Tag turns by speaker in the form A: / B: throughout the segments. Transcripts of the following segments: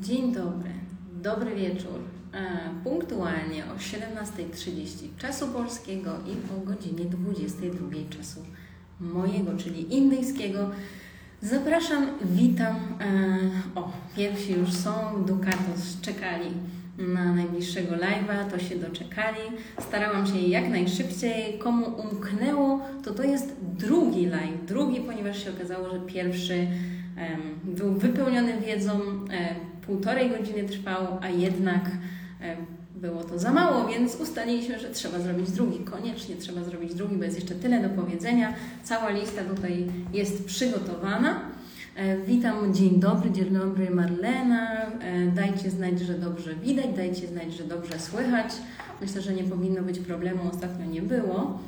A: Dzień dobry, dobry wieczór. E, Punktualnie o 17.30 czasu polskiego i o godzinie 22.00 czasu mojego, czyli indyjskiego. Zapraszam, witam. E, O, pierwsi już są, Dukatos czekali na najbliższego live'a, to się doczekali. Starałam się jak najszybciej. Komu umknęło, to to jest drugi live. Drugi, ponieważ się okazało, że pierwszy em, był wypełniony wiedzą, e, półtorej godziny trwał, a jednak e, było to za mało, więc ustaliliśmy, że trzeba zrobić drugi. Koniecznie trzeba zrobić drugi, bo jest jeszcze tyle do powiedzenia. Cała lista tutaj jest przygotowana. E, Witam, dzień dobry, dzień dobry Marlena. E, Dajcie znać, że dobrze widać, dajcie znać, że dobrze słychać. Myślę, że nie powinno być problemu, ostatnio nie było.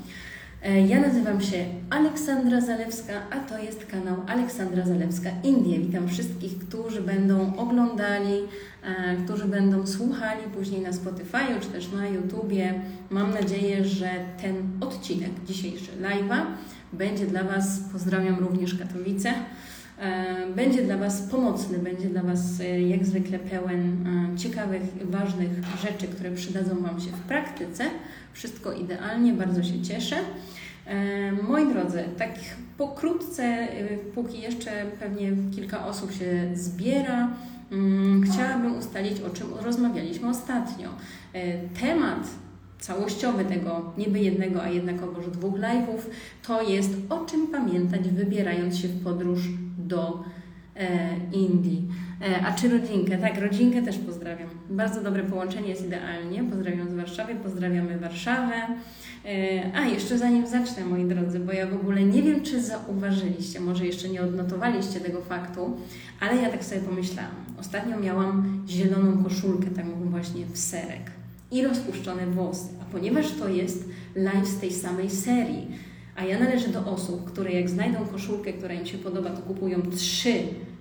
A: E, Ja nazywam się Aleksandra Zalewska, a to jest kanał Aleksandra Zalewska Indie. Witam wszystkich, którzy będą oglądali, e, którzy będą słuchali później na Spotify czy też na YouTubie. Mam nadzieję, że ten odcinek dzisiejszy live'a będzie dla Was, pozdrawiam również Katowice, e, będzie dla Was pomocny, będzie dla Was jak zwykle pełen ciekawych, ważnych rzeczy, które przydadzą Wam się w praktyce. Wszystko idealnie, bardzo się cieszę. E, Moi drodzy, tak pokrótce, e, póki jeszcze pewnie kilka osób się zbiera, mm, chciałabym ustalić, o czym rozmawialiśmy ostatnio. E, Temat całościowy tego niby jednego, a jednakowoż dwóch live'ów to jest o czym pamiętać, wybierając się w podróż do Indii. E, a czy rodzinkę? Tak, rodzinkę też pozdrawiam. Bardzo dobre połączenie jest idealnie. Pozdrawiam z Warszawy, pozdrawiamy Warszawę. E, A, jeszcze zanim zacznę, moi drodzy, bo ja w ogóle nie wiem, czy zauważyliście, może jeszcze nie odnotowaliście tego faktu, ale ja tak sobie pomyślałam. Ostatnio miałam zieloną koszulkę, taką właśnie w serek i rozpuszczone włosy, a ponieważ to jest live z tej samej serii, a ja należę do osób, które jak znajdą koszulkę, która im się podoba, to kupują trzy,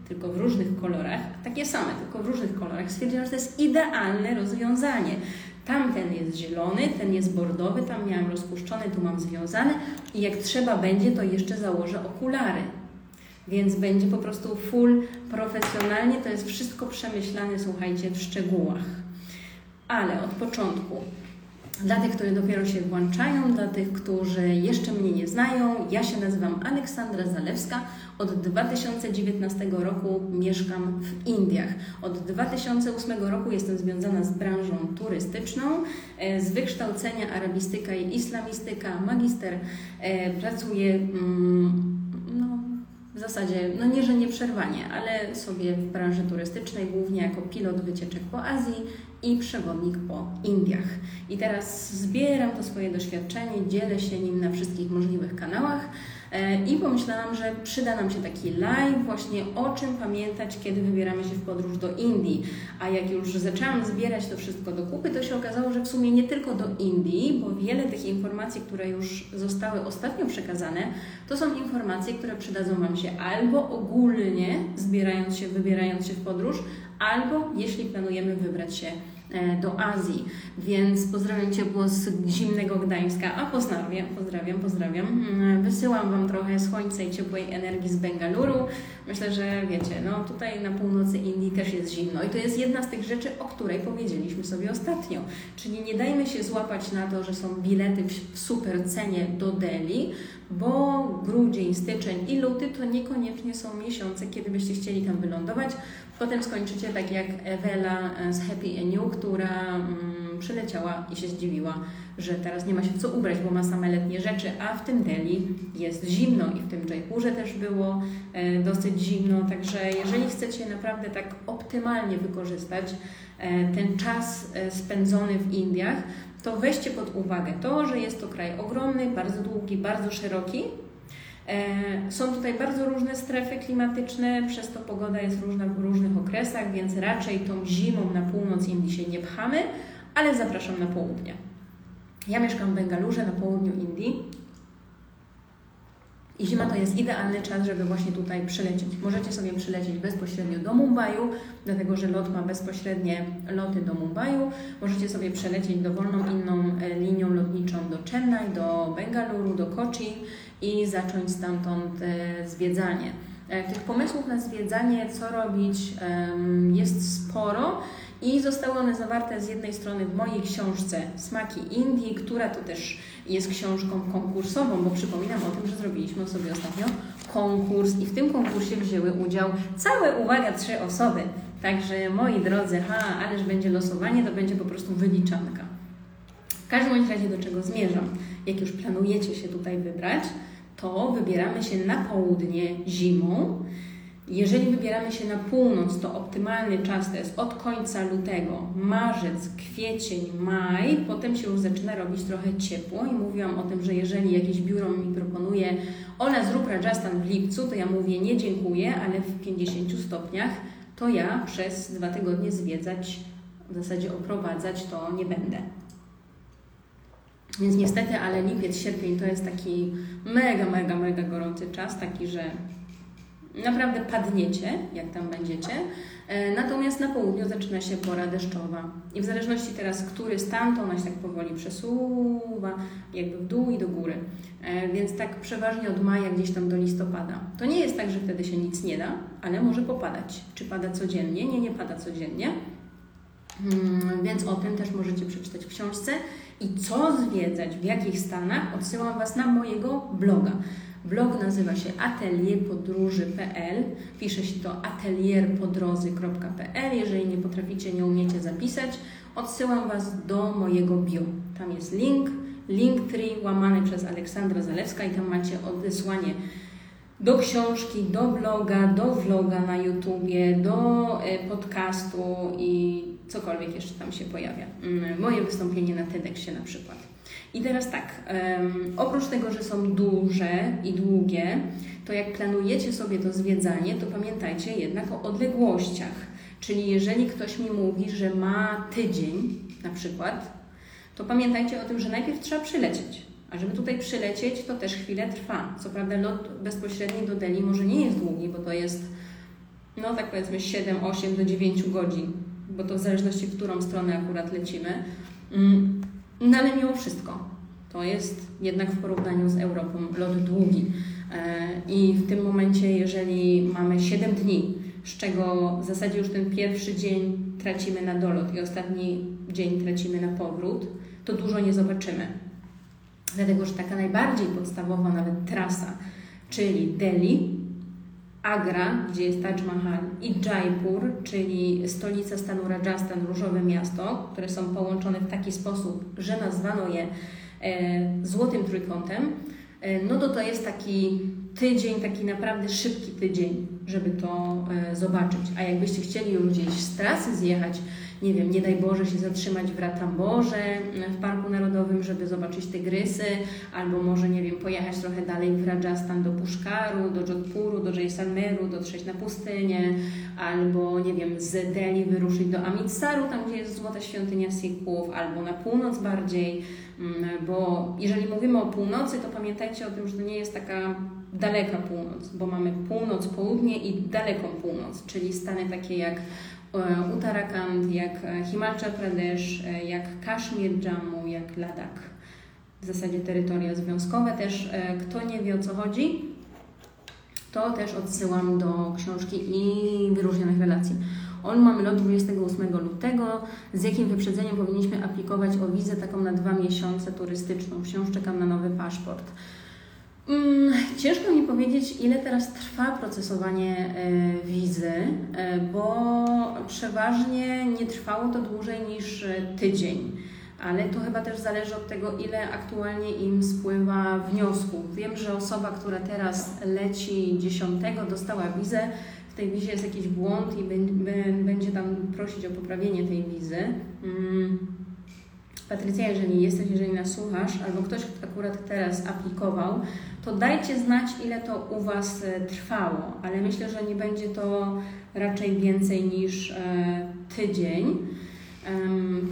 A: tylko w różnych kolorach, takie same, tylko w różnych kolorach, stwierdziłam, że to jest idealne rozwiązanie. Tamten jest zielony, ten jest bordowy, tam miałam rozpuszczony, tu mam związane i jak trzeba będzie, to jeszcze założę okulary. Więc będzie po prostu full profesjonalnie, to jest wszystko przemyślane, słuchajcie, w szczegółach. Ale od początku, dla tych, którzy dopiero się włączają, dla tych, którzy jeszcze mnie nie znają, ja się nazywam Aleksandra Zalewska. Od 2019 roku mieszkam w Indiach. Od 2008 roku jestem związana z branżą turystyczną. E, Z wykształcenia arabistyka i islamistyka, magister. E, Pracuję mm, zasadzie, no nie, że nieprzerwanie, ale sobie w branży turystycznej, głównie jako pilot wycieczek po Azji i przewodnik po Indiach. I teraz zbieram to swoje doświadczenie, dzielę się nim na wszystkich możliwych kanałach i pomyślałam, że przyda nam się taki live właśnie o czym pamiętać, kiedy wybieramy się w podróż do Indii. A jak już zaczęłam zbierać to wszystko do kupy, to się okazało, że w sumie nie tylko do Indii, bo wiele tych informacji, które już zostały ostatnio przekazane, to są informacje, które przydadzą Wam się albo ogólnie zbierając się, wybierając się w podróż, albo jeśli planujemy wybrać się e, do Azji. Więc pozdrawiam ciepło z zimnego Gdańska, a pozdrawiam, pozdrawiam, pozdrawiam. Mm, Wysyłam Wam trochę słońca i ciepłej energii z Bengaluru. Myślę, że wiecie, no tutaj na północy Indii też jest zimno i to jest jedna z tych rzeczy, o której powiedzieliśmy sobie ostatnio. Czyli nie dajmy się złapać na to, że są bilety w super cenie do Delhi, bo grudzień, styczeń i luty to niekoniecznie są miesiące, kiedy byście chcieli tam wylądować. Potem skończycie tak jak Ewela z Happy You, która mm, przyleciała i się zdziwiła, że teraz nie ma się co ubrać, bo ma same letnie rzeczy, a w tym Delhi jest zimno i w tym Jaipurze też było e, dosyć zimno, także jeżeli chcecie naprawdę tak optymalnie wykorzystać e, ten czas e, spędzony w Indiach, to weźcie pod uwagę to, że jest to kraj ogromny, bardzo długi, bardzo szeroki. E, Są tutaj bardzo różne strefy klimatyczne, przez to pogoda jest różna w różnych okresach, więc raczej tą zimą na północ Indii się nie pchamy, ale zapraszam na południe. Ja mieszkam w Bengalurze na południu Indii i zima to jest idealny czas, żeby właśnie tutaj przylecieć. Możecie sobie przylecieć bezpośrednio do Mumbaiu, dlatego że lot ma bezpośrednie loty do Mumbaiu. Możecie sobie przelecieć dowolną inną e, linią lotniczą do Chennai, do Bengaluru, do Kochi i zacząć stamtąd e, zwiedzanie. E, tych pomysłów na zwiedzanie, co robić, jest sporo i zostały one zawarte z jednej strony w mojej książce Smaki Indii, która to też jest książką konkursową, bo przypominam o tym, że zrobiliśmy sobie ostatnio konkurs i w tym konkursie wzięły udział całe, uwaga, trzy osoby. Także moi drodzy, ha, ależ będzie losowanie, to będzie po prostu wyliczanka. W każdym razie do czego zmierzam? Jak już planujecie się tutaj wybrać, to wybieramy się na południe zimą. Jeżeli wybieramy się na północ, to optymalny czas to jest od końca lutego, marzec, kwiecień, maj. Potem się już zaczyna robić trochę ciepło i mówiłam o tym, że jeżeli jakieś biuro mi proponuje Ola zrób Rajasthan w lipcu, to ja mówię nie dziękuję, ale w 50 stopniach to ja przez dwa tygodnie zwiedzać, w zasadzie oprowadzać to nie będę. Więc niestety, ale lipiec, sierpień to jest taki mega, mega, mega gorący czas, taki, że naprawdę padniecie, jak tam będziecie. E, natomiast na południu zaczyna się pora deszczowa. I w zależności teraz, który stan, to ona się tak powoli przesuwa, jakby w dół i do góry. E, więc tak przeważnie od maja gdzieś tam do listopada. To nie jest tak, że wtedy się nic nie da, ale może popadać. Czy pada codziennie? Nie, nie pada codziennie. Hmm, więc o tym też możecie przeczytać w książce. I co zwiedzać, w jakich stanach, odsyłam Was na mojego bloga. Blog nazywa się atelierpodróży.pl. Pisze się to atelierpodrozy.pl. Jeżeli nie potraficie, nie umiecie zapisać, odsyłam Was do mojego bio. Tam jest link, linktree łamany przez Aleksandra Zalewska i tam macie odesłanie do książki, do bloga, do vloga na YouTubie, do e, podcastu i cokolwiek jeszcze tam się pojawia. Mm, moje wystąpienie na TEDxie na przykład. I teraz tak, oprócz tego, że są duże i długie, to jak planujecie sobie to zwiedzanie, to pamiętajcie jednak o odległościach. Czyli jeżeli ktoś mi mówi, że ma tydzień na przykład, to pamiętajcie o tym, że najpierw trzeba przylecieć. A żeby tutaj przylecieć, to też chwilę trwa. Co prawda lot bezpośredni do Delhi może nie jest długi, bo to jest, no tak powiedzmy 7, 8 do 9 godzin, bo to w zależności w którą stronę akurat lecimy. Mm, no ale mimo wszystko, to jest jednak w porównaniu z Europą lot długi. E, I w tym momencie, jeżeli mamy 7 dni, z czego w zasadzie już ten pierwszy dzień tracimy na dolot i ostatni dzień tracimy na powrót, to dużo nie zobaczymy. Dlatego, że taka najbardziej podstawowa nawet trasa, czyli Delhi, Agra, gdzie jest Taj Mahal, i Jaipur, czyli stolica stanu Rajasthan, różowe miasto, które są połączone w taki sposób, że nazwano je e, złotym trójkątem, e, no to to jest taki tydzień, taki naprawdę szybki tydzień, żeby to e, zobaczyć. A jakbyście chcieli już gdzieś z trasy zjechać, nie wiem, nie daj Boże się zatrzymać w Ratamborze w Parku Narodowym, żeby zobaczyć tygrysy, albo może, nie wiem, pojechać trochę dalej w Rajasthan do Puszkaru, do Jodhpuru, do Jaisalmeru, dotrzeć na pustynię, albo, nie wiem, z Delhi wyruszyć do Amritsar, tam gdzie jest złota świątynia Sikhów, albo na północ bardziej, mm, bo jeżeli mówimy o północy, to pamiętajcie o tym, że to nie jest taka daleka północ, bo mamy północ, południe i daleką północ, czyli stany takie jak E, Uttarakhand, jak e, Himachal Pradesh, e, jak Kaszmir, Jammu, jak Ladakh. W zasadzie terytoria związkowe też. Kto nie wie o co chodzi, to też odsyłam do książki i wyróżnionych relacji. On mamy lot 28 lutego. Z jakim wyprzedzeniem powinniśmy aplikować o wizę taką na dwa miesiące turystyczną? Wciąż czekam na nowy paszport. Mm, ciężko mi powiedzieć, ile teraz trwa procesowanie e, wizy, e, bo przeważnie nie trwało to dłużej niż e, tydzień. Ale to chyba też zależy od tego, ile aktualnie im spływa wniosków. Wiem, że osoba, która teraz leci 10, dostała wizę. W tej wizie jest jakiś błąd i będzie tam prosić o poprawienie tej wizy. Patrycja, jeżeli jesteś, jeżeli nas słuchasz, albo ktoś akurat teraz aplikował, to dajcie znać, ile to u Was e, trwało, ale myślę, że nie będzie to raczej więcej niż e, tydzień.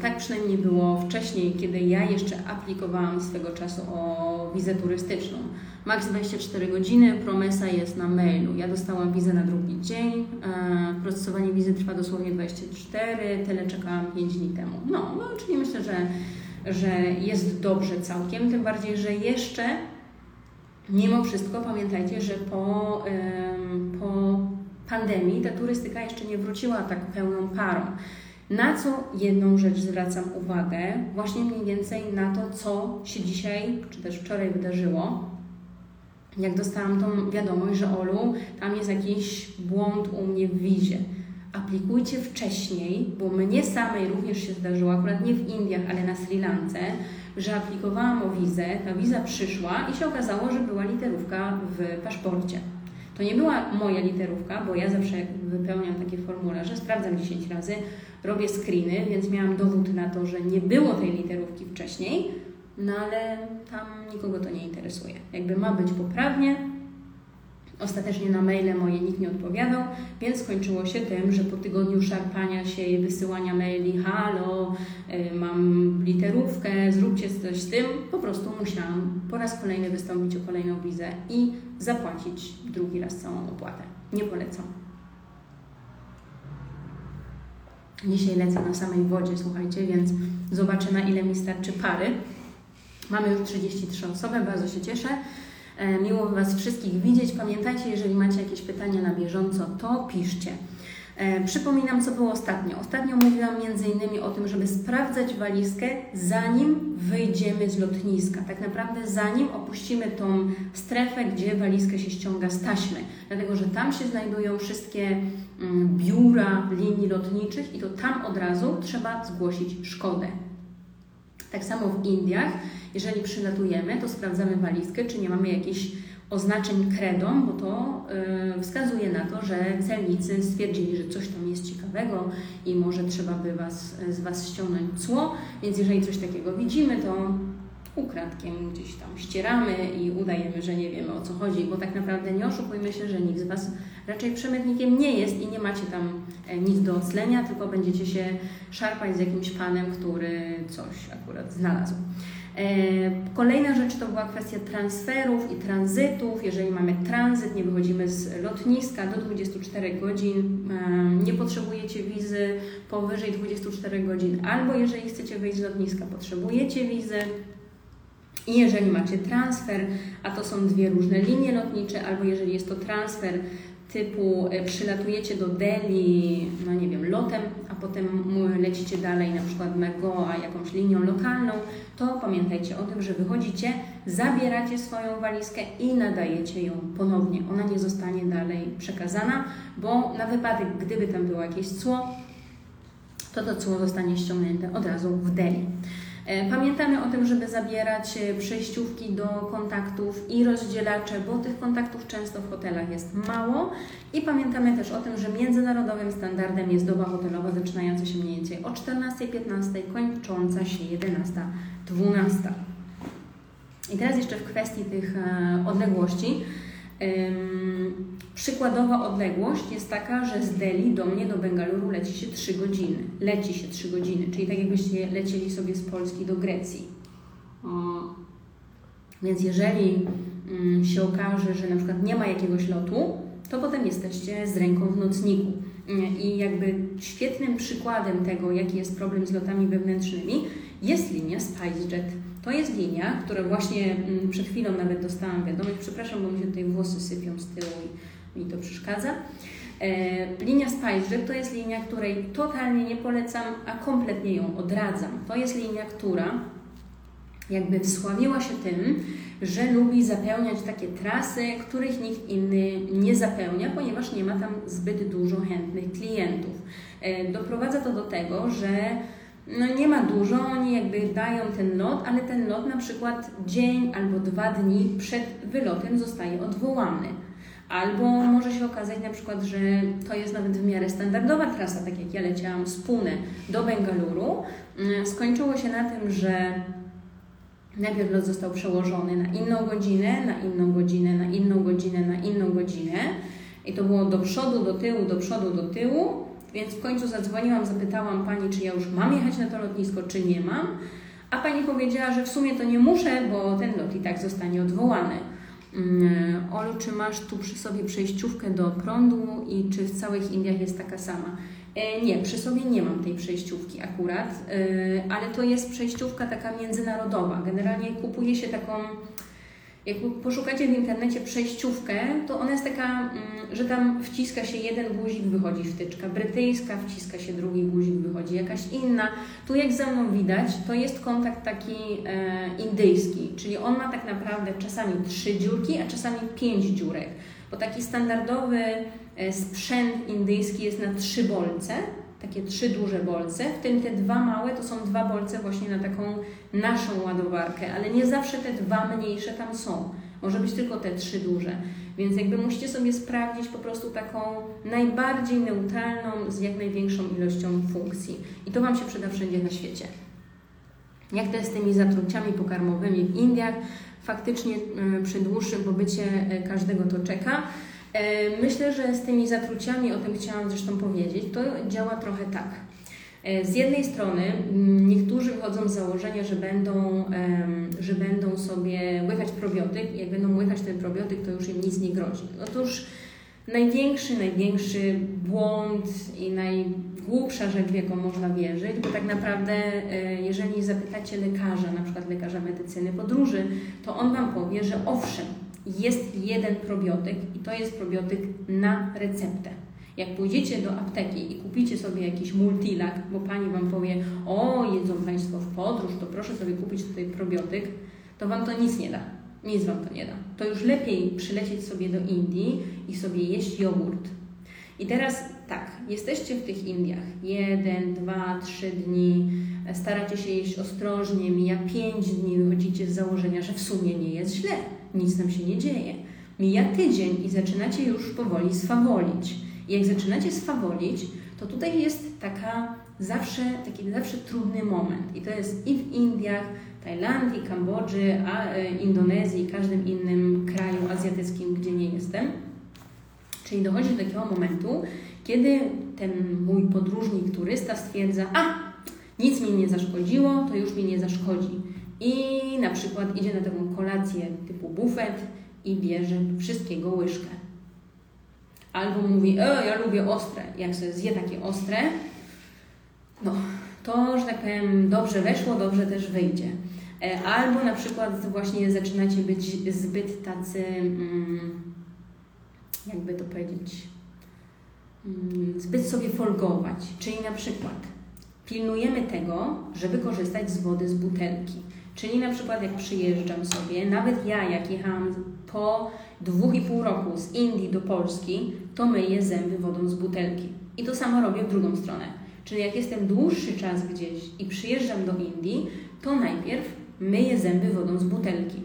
A: Tak przynajmniej było wcześniej, kiedy ja jeszcze aplikowałam swego czasu o wizę turystyczną. Max 24 godziny, promesa jest na mailu. Ja dostałam wizę na drugi dzień. E, procesowanie wizy trwa dosłownie 24, tyle czekałam 5 dni temu. No, no czyli myślę, że, że jest dobrze całkiem, tym bardziej, że jeszcze mimo wszystko pamiętajcie, że po, po pandemii ta turystyka jeszcze nie wróciła tak pełną parą. Na co jedną rzecz zwracam uwagę, właśnie mniej więcej na to, co się dzisiaj czy też wczoraj wydarzyło. Jak dostałam tą wiadomość, że Olu, tam jest jakiś błąd u mnie w wizie. Aplikujcie wcześniej, bo mnie samej również się zdarzyło, akurat nie w Indiach, ale na Sri Lance, że aplikowałam o wizę, ta wiza przyszła i się okazało, że była literówka w paszporcie. To nie była moja literówka, bo ja zawsze wypełniam takie formularze, sprawdzam 10 razy, robię screeny, więc miałam dowód na to, że nie było tej literówki wcześniej, no ale tam nikogo to nie interesuje. Jakby ma być poprawnie, Ostatecznie na maile moje nikt nie odpowiadał, więc skończyło się tym, że po tygodniu szarpania się i wysyłania maili, halo, y, mam literówkę, zróbcie coś z tym, po prostu musiałam po raz kolejny wystąpić o kolejną wizę i zapłacić drugi raz całą opłatę. Nie polecam. Dzisiaj lecę na samej wodzie, słuchajcie, więc zobaczę na ile mi starczy pary. Mamy już 33 osoby, bardzo się cieszę. E, miło Was wszystkich widzieć. Pamiętajcie, jeżeli macie jakieś pytania na bieżąco, to piszcie. E, przypominam, co było ostatnio. Ostatnio mówiłam innymi o tym, żeby sprawdzać walizkę, zanim wyjdziemy z lotniska. Tak naprawdę, zanim opuścimy tą strefę, gdzie walizkę się ściąga z taśmy. Dlatego, że tam się znajdują wszystkie mm, biura linii lotniczych i to tam od razu trzeba zgłosić szkodę. Tak samo w Indiach, jeżeli przylatujemy, to sprawdzamy walizkę, czy nie mamy jakichś oznaczeń kredą, bo to yy, wskazuje na to, że celnicy stwierdzili, że coś tam jest ciekawego i może trzeba by was, z Was ściągnąć cło, więc jeżeli coś takiego widzimy, to ukradkiem gdzieś tam ścieramy i udajemy, że nie wiemy o co chodzi, bo tak naprawdę nie oszukujmy się, że nikt z Was raczej przemytnikiem nie jest i nie macie tam e, nic do oclenia, tylko będziecie się szarpać z jakimś panem, który coś akurat znalazł. E, kolejna rzecz to była kwestia transferów i tranzytów. Jeżeli mamy tranzyt, nie wychodzimy z lotniska do 24 godzin, e, nie potrzebujecie wizy powyżej 24 godzin, albo jeżeli chcecie wyjść z lotniska, potrzebujecie wizy. I jeżeli macie transfer, a to są dwie różne linie lotnicze, albo jeżeli jest to transfer typu e, przylatujecie do Delhi, no nie wiem, lotem, a potem lecicie dalej na przykład na Goa jakąś linią lokalną, to pamiętajcie o tym, że wychodzicie, zabieracie swoją walizkę i nadajecie ją ponownie. Ona nie zostanie dalej przekazana, bo na wypadek, gdyby tam było jakieś cło, to to cło zostanie ściągnięte od razu w Delhi. E, pamiętamy o tym, żeby zabierać e, przejściówki do kontaktów i rozdzielacze, bo tych kontaktów często w hotelach jest mało. I pamiętamy też o tym, że międzynarodowym standardem jest doba hotelowa zaczynająca się mniej więcej o 14.15, kończąca się 11.12. I teraz jeszcze w kwestii tych e, odległości. Przykładowa odległość jest taka, że z Delhi do mnie, do Bengaluru leci się 3 godziny. Leci się 3 godziny, czyli tak jakbyście lecieli sobie z Polski do Grecji. Więc jeżeli mm, się okaże, że na przykład nie ma jakiegoś lotu, to potem jesteście z ręką w nocniku. I jakby świetnym przykładem tego, jaki jest problem z lotami wewnętrznymi, jest linia SpiceJet. To jest linia, która właśnie mm, przed chwilą nawet dostałam wiadomość, przepraszam, bo mi się tutaj włosy sypią z tyłu i mi to przeszkadza. E, linia SpiceJet to jest linia, której totalnie nie polecam, a kompletnie ją odradzam. To jest linia, która jakby wsławiła się tym, że lubi zapełniać takie trasy, których nikt inny nie zapełnia, ponieważ nie ma tam zbyt dużo chętnych klientów. E, doprowadza to do tego, że no nie ma dużo, oni jakby dają ten lot, ale ten lot na przykład dzień albo dwa dni przed wylotem zostaje odwołany. Albo może się okazać na przykład, że to jest nawet w miarę standardowa trasa, tak jak ja leciałam z Pune do Bengaluru. Mm, skończyło się na tym, że najpierw lot został przełożony na inną godzinę, na inną godzinę, na inną godzinę, na inną godzinę. I to było do przodu, do tyłu, do przodu, do tyłu. Więc w końcu zadzwoniłam, zapytałam pani, czy ja już mam jechać na to lotnisko, czy nie mam. A pani powiedziała, że w sumie to nie muszę, bo ten lot i tak zostanie odwołany. Mm, Olu, czy masz tu przy sobie przejściówkę do prądu i czy w całych Indiach jest taka sama? E, nie, przy sobie nie mam tej przejściówki akurat, e, ale to jest przejściówka taka międzynarodowa. Generalnie kupuje się taką Jak poszukacie w internecie przejściówkę, to ona jest taka, mm, że tam wciska się jeden guzik, wychodzi wtyczka brytyjska, wciska się drugi guzik, wychodzi jakaś inna. Tu jak ze mną widać, to jest kontakt taki e, indyjski, czyli on ma tak naprawdę czasami trzy dziurki, a czasami pięć dziurek. Bo taki standardowy e, sprzęt indyjski jest na trzy bolce, takie trzy duże bolce, w tym te dwa małe to są dwa bolce właśnie na taką naszą ładowarkę, ale nie zawsze te dwa mniejsze tam są. Może być tylko te trzy duże. Więc jakby musicie sobie sprawdzić po prostu taką najbardziej neutralną z jak największą ilością funkcji. I to Wam się przyda wszędzie na świecie. Jak to jest z tymi zatruciami pokarmowymi w Indiach? Faktycznie y, przy dłuższym pobycie y, każdego to czeka. E, myślę, że z tymi zatruciami, o tym chciałam zresztą powiedzieć, to działa trochę tak. E, z jednej strony niektórzy wychodzą z założenia, że będą, że będą sobie łychać probiotyk jak będą łychać ten probiotyk, to już im nic nie grozi. Otóż największy, największy błąd i najgłupsza rzecz, w jaką można wierzyć, bo tak naprawdę e, jeżeli zapytacie lekarza, na przykład lekarza medycyny podróży, to on Wam powie, że owszem, jest jeden probiotyk i to jest probiotyk na receptę. Jak pójdziecie do apteki i kupicie sobie jakiś multilak, bo pani Wam powie, o, jedzą Państwo w podróż, to proszę sobie kupić tutaj probiotyk, to Wam to nic nie da. Nic Wam to nie da. To już lepiej przylecieć sobie do Indii i sobie jeść jogurt. I teraz tak, jesteście w tych Indiach jeden, dwa, trzy dni, staracie się jeść ostrożnie, mija pięć dni, wychodzicie z założenia, że w sumie nie jest źle nic nam się nie dzieje. Mija tydzień i zaczynacie już powoli swawolić. I jak zaczynacie swawolić, to tutaj jest taka zawsze, taki zawsze trudny moment. I to jest i w Indiach, Tajlandii, Kambodży, a, e, Indonezji, każdym innym kraju azjatyckim, gdzie nie jestem. Czyli dochodzi do takiego momentu, kiedy ten mój podróżnik, turysta stwierdza, a nic mi nie zaszkodziło, to już mi nie zaszkodzi i na przykład idzie na taką kolację typu bufet i bierze wszystkiego łyżkę. Albo mówi, e, ja lubię ostre. Jak sobie zje takie ostre, no to, że tak powiem, dobrze weszło, dobrze też wyjdzie. E, albo na przykład właśnie zaczynacie być zbyt tacy, mm, jakby to powiedzieć, mm, zbyt sobie folgować. Czyli na przykład pilnujemy tego, żeby korzystać z wody z butelki. Czyli na przykład jak przyjeżdżam sobie, nawet ja jak jechałam po dwóch i pół roku z Indii do Polski, to myję zęby wodą z butelki. I to samo robię w drugą stronę. Czyli jak jestem dłuższy czas gdzieś i przyjeżdżam do Indii, to najpierw myję zęby wodą z butelki.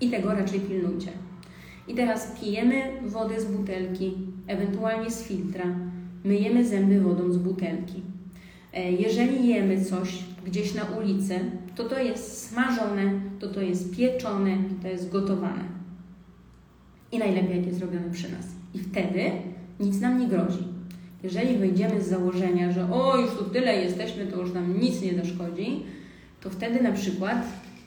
A: I tego raczej pilnujcie. I teraz pijemy wodę z butelki, ewentualnie z filtra, myjemy zęby wodą z butelki. E, jeżeli jemy coś gdzieś na ulicy, to to jest smażone, to to jest pieczone, to jest gotowane. I najlepiej, jak jest robione przy nas. I wtedy nic nam nie grozi. Jeżeli wyjdziemy z założenia, że o, już tu tyle jesteśmy, to już nam nic nie zaszkodzi, to wtedy na przykład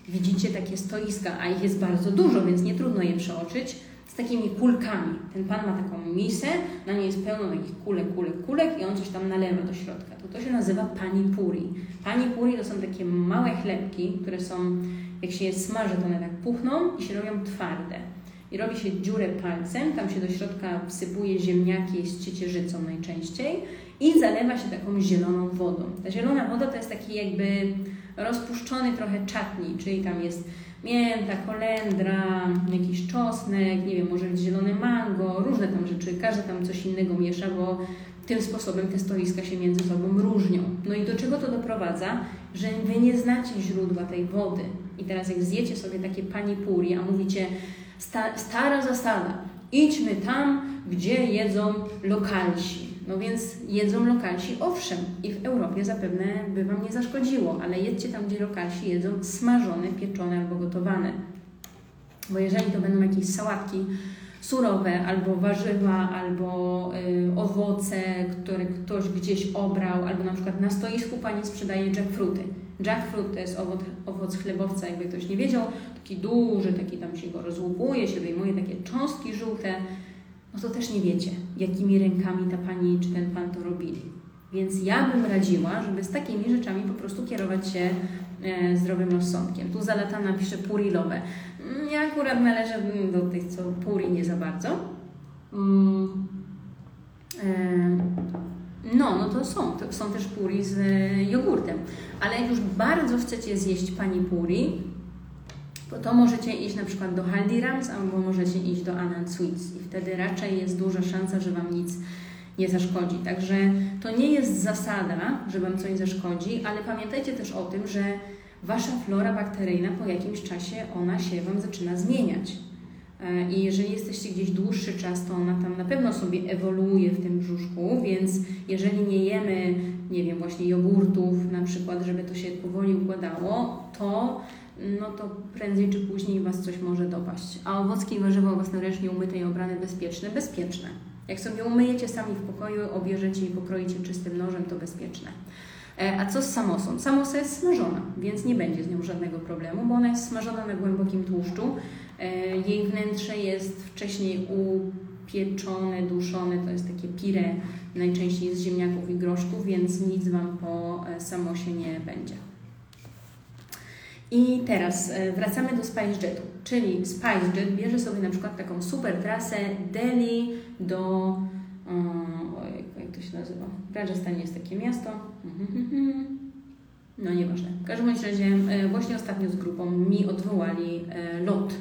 A: widzicie takie stoiska, a ich jest bardzo dużo, więc nie trudno je przeoczyć, z takimi kulkami. Ten pan ma taką misę, na niej jest pełno takich kulek, kulek, kulek i on coś tam nalewa do środka. To to się nazywa pani puri. Pani puri to są takie małe chlebki, które są, jak się je smaży, to one tak puchną i się robią twarde. I robi się dziurę palcem, tam się do środka wsypuje ziemniaki z ciecierzycą najczęściej i zalewa się taką zieloną wodą. Ta zielona woda to jest taki jakby rozpuszczony trochę czatni, czyli tam jest mięta, kolendra, jakiś czosnek, nie wiem, może zielone mango, różne tam rzeczy, każdy tam coś innego miesza, bo tym sposobem te stoiska się między sobą różnią. No i do czego to doprowadza? Że Wy nie znacie źródła tej wody. I teraz jak zjecie sobie takie panipuri, a mówicie sta, stara zasada, idźmy tam, gdzie jedzą lokalsi. No więc jedzą lokalsi, owszem, i w Europie zapewne by Wam nie zaszkodziło, ale jedźcie tam, gdzie lokalsi jedzą smażone, pieczone albo gotowane. Bo jeżeli to będą jakieś sałatki surowe, albo warzywa, albo y, owoce, które ktoś gdzieś obrał, albo na przykład na stoisku Pani sprzedaje jackfruity. Jackfruit to jest owoc, owoc chlebowca, jakby ktoś nie wiedział, taki duży, taki tam się go rozłupuje, się wyjmuje takie cząstki żółte, no to też nie wiecie, jakimi rękami ta pani czy ten pan to robili. Więc ja bym radziła, żeby z takimi rzeczami po prostu kierować się e, zdrowym rozsądkiem. Tu zalatana pisze purilowe. Mm, Ja akurat należę do tych, co puri nie za bardzo. Mm, e, no, no to są. To są też puri z e, jogurtem. Ale jak już bardzo chcecie zjeść pani puri, to możecie iść na przykład do Haldirams albo możecie iść do Anand Sweets i wtedy raczej jest duża szansa, że Wam nic nie zaszkodzi. Także to nie jest zasada, że Wam coś zaszkodzi, ale pamiętajcie też o tym, że Wasza flora bakteryjna po jakimś czasie ona się Wam zaczyna zmieniać. E, I jeżeli jesteście gdzieś dłuższy czas, to ona tam na pewno sobie ewoluuje w tym brzuszku, więc jeżeli nie jemy, nie wiem, właśnie jogurtów na przykład, żeby to się powoli układało, to no to prędzej czy później Was coś może dopaść. A owocki i warzywa własnoręcznie umyte i obrane bezpieczne? Bezpieczne. Jak sobie umyjecie sami w pokoju, obierzecie i pokroicie czystym nożem, to bezpieczne. E, A co z samosą? Samosa jest smażona, więc nie będzie z nią żadnego problemu, bo ona jest smażona na głębokim tłuszczu. E, Jej wnętrze jest wcześniej upieczone, duszone, to jest takie pire, najczęściej z ziemniaków i groszków, więc nic Wam po e, samosie nie będzie. I teraz e, wracamy do SpiceJetu, czyli SpiceJet bierze sobie na przykład taką super trasę Delhi do, um, ojej, jak to się nazywa? W Rajasthanie jest takie miasto. No nieważne. W każdym razie e, właśnie ostatnio z grupą mi odwołali e, lot.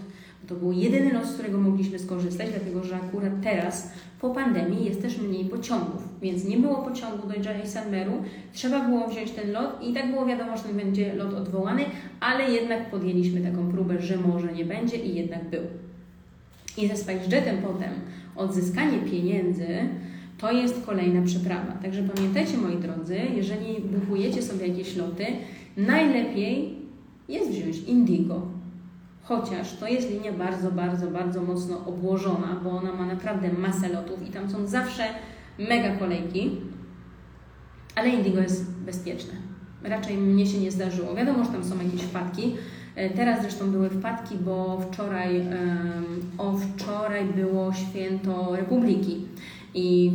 A: To był jedyny lot, z którego mogliśmy skorzystać, dlatego że akurat teraz po pandemii jest też mniej pociągów, więc nie było pociągu do Jaisalmeru, trzeba było wziąć ten lot i tak było wiadomo, że ten będzie lot odwołany, ale jednak podjęliśmy taką próbę, że może nie będzie i jednak był. I ze SpiceJetem potem odzyskanie pieniędzy to jest kolejna przeprawa. Także pamiętajcie, moi drodzy, jeżeli bukujecie sobie jakieś loty, najlepiej jest wziąć Indigo. Chociaż to jest linia bardzo, bardzo, bardzo mocno obłożona, bo ona ma naprawdę masę lotów i tam są zawsze mega kolejki, ale Indigo jest bezpieczne. Raczej mnie się nie zdarzyło. Wiadomo, że tam są jakieś wpadki. E, Teraz zresztą były wpadki, bo wczoraj, o wczoraj było święto Republiki i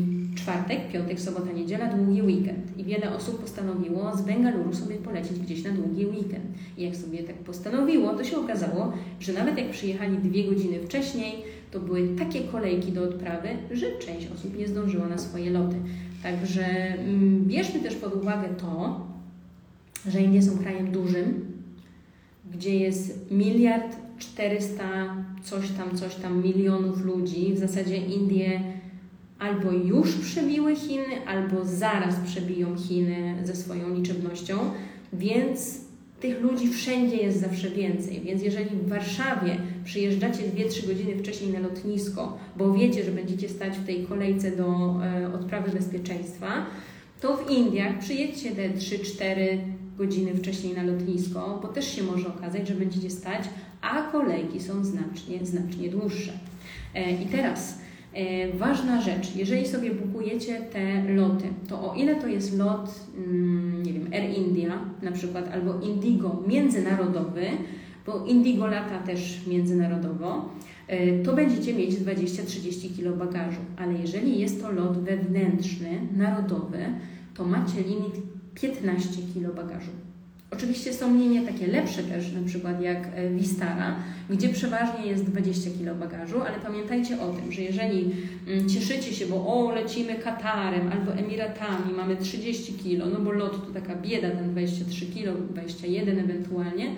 A: czwartek, piątek, sobota, niedziela, długi weekend. I wiele osób postanowiło z Bengaluru sobie polecieć gdzieś na długi weekend. I jak sobie tak postanowiło, to się okazało, że nawet jak przyjechali dwie godziny wcześniej, to były takie kolejki do odprawy, że część osób nie zdążyła na swoje loty. Także mm, bierzmy też pod uwagę to, że Indie są krajem dużym, gdzie jest miliard 400 coś tam, coś tam milionów ludzi. W zasadzie Indie albo już przebiły Chiny, albo zaraz przebiją Chiny ze swoją liczebnością, więc tych ludzi wszędzie jest zawsze więcej. Więc jeżeli w Warszawie przyjeżdżacie 2-3 godziny wcześniej na lotnisko, bo wiecie, że będziecie stać w tej kolejce do e, odprawy bezpieczeństwa, to w Indiach przyjedźcie te 3-4 godziny wcześniej na lotnisko, bo też się może okazać, że będziecie stać, a kolejki są znacznie, znacznie dłuższe. E, I teraz ważna rzecz, jeżeli sobie bukujecie te loty, to o ile to jest lot, mm, nie wiem, Air India na przykład, albo Indigo międzynarodowy, bo Indigo lata też międzynarodowo, e, to będziecie mieć 20-30 kg bagażu, ale jeżeli jest to lot wewnętrzny, narodowy, to macie limit 15 kg bagażu. Oczywiście są linie takie lepsze też, na przykład jak e, Vistara, gdzie przeważnie jest 20 kg bagażu, ale pamiętajcie o tym, że jeżeli mm, cieszycie się, bo o, lecimy Katarem albo Emiratami, mamy 30 kg, no bo lot to taka bieda, ten 23 kg, 21 ewentualnie,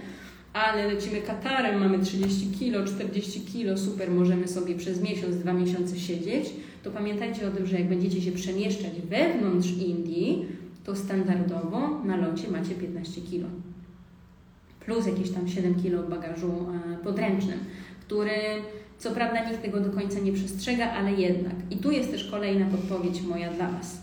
A: ale lecimy Katarem, mamy 30 kg, 40 kg, super, możemy sobie przez miesiąc, dwa miesiące siedzieć, to pamiętajcie o tym, że jak będziecie się przemieszczać wewnątrz Indii, to standardowo na locie macie 15 kg. Plus jakieś tam 7 kg bagażu e, podręcznym, który co prawda nikt tego do końca nie przestrzega, ale jednak. I tu jest też kolejna podpowiedź moja dla Was.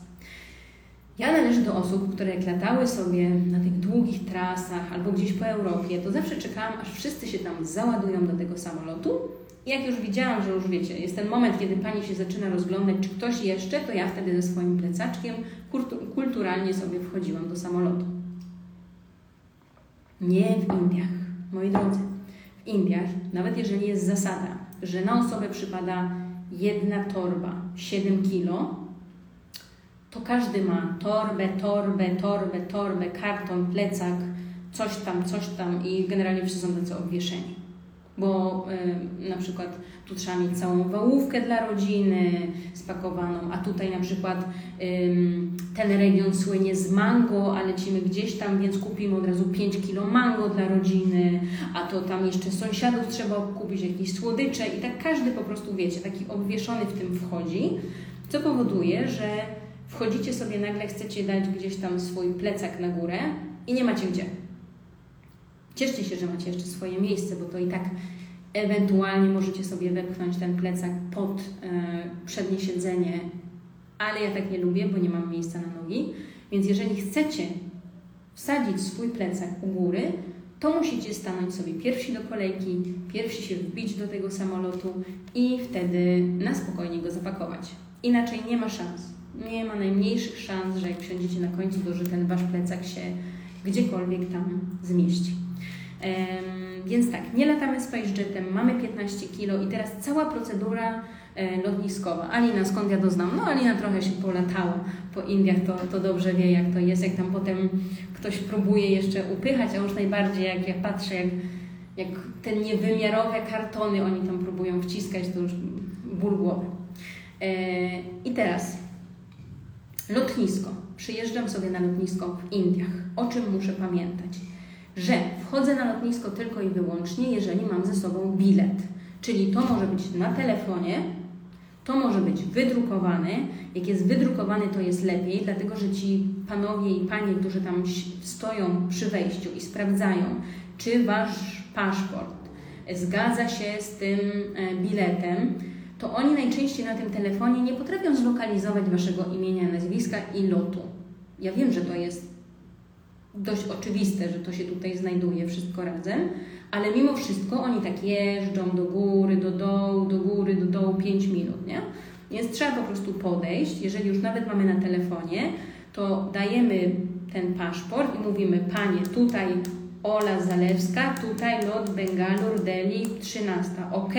A: Ja należę do osób, które latały sobie na tych długich trasach albo gdzieś po Europie, to zawsze czekałam, aż wszyscy się tam załadują do tego samolotu. Jak już widziałam, że już wiecie, jest ten moment, kiedy pani się zaczyna rozglądać, czy ktoś jeszcze, to ja wtedy ze swoim plecaczkiem kultu- kulturalnie sobie wchodziłam do samolotu. Nie w Indiach, moi drodzy. W Indiach, nawet jeżeli jest zasada, że na osobę przypada jedna torba 7 kilo, to każdy ma torbę, torbę, torbę, torbę, karton, plecak, coś tam, coś tam i generalnie wszyscy są tacy obwieszeni. Bo y, na przykład tu trzeba mieć całą wałówkę dla rodziny spakowaną, a tutaj na przykład ym, ten region słynie z mango, a lecimy gdzieś tam, więc kupimy od razu 5 kilo mango dla rodziny, a to tam jeszcze sąsiadów trzeba kupić jakieś słodycze i tak każdy po prostu, wiecie, taki obwieszony w tym wchodzi, co powoduje, że wchodzicie sobie nagle, chcecie dać gdzieś tam swój plecak na górę i nie macie gdzie. Cieszcie się, że macie jeszcze swoje miejsce, bo to i tak ewentualnie możecie sobie wepchnąć ten plecak pod e, przednie siedzenie, ale ja tak nie lubię, bo nie mam miejsca na nogi. Więc jeżeli chcecie wsadzić swój plecak u góry, to musicie stanąć sobie pierwsi do kolejki, pierwsi się wbić do tego samolotu i wtedy na spokojnie go zapakować. Inaczej nie ma szans. Nie ma najmniejszych szans, że jak wsiądziecie na końcu, to że ten wasz plecak się gdziekolwiek tam zmieści. Więc tak, nie latamy SpaceJetem, mamy 15 kilo i teraz cała procedura e, lotniskowa. Alina, skąd ja to znam? No Alina trochę się polatała po Indiach, to, to dobrze wie jak to jest, jak tam potem ktoś próbuje jeszcze upychać, a już najbardziej jak ja patrzę, jak, jak te niewymiarowe kartony oni tam próbują wciskać, to już ból głowy. E, I teraz lotnisko. Przyjeżdżam sobie na lotnisko w Indiach. O czym muszę pamiętać? Że wchodzę na lotnisko tylko i wyłącznie, jeżeli mam ze sobą bilet. Czyli to może być na telefonie, to może być wydrukowany. Jak jest wydrukowany, to jest lepiej, dlatego że ci panowie i panie, którzy tam stoją przy wejściu i sprawdzają, czy wasz paszport zgadza się z tym e, biletem, to oni najczęściej na tym telefonie nie potrafią zlokalizować waszego imienia, nazwiska i lotu. Ja wiem, że to jest dość oczywiste, że to się tutaj znajduje wszystko razem, ale mimo wszystko oni tak jeżdżą do góry, do dołu, do góry, do dołu 5 minut, nie? Więc trzeba po prostu podejść, jeżeli już nawet mamy na telefonie, to dajemy ten paszport i mówimy, panie, tutaj Ola Zalewska, tutaj lot Bengalur, Delhi, 13, ok?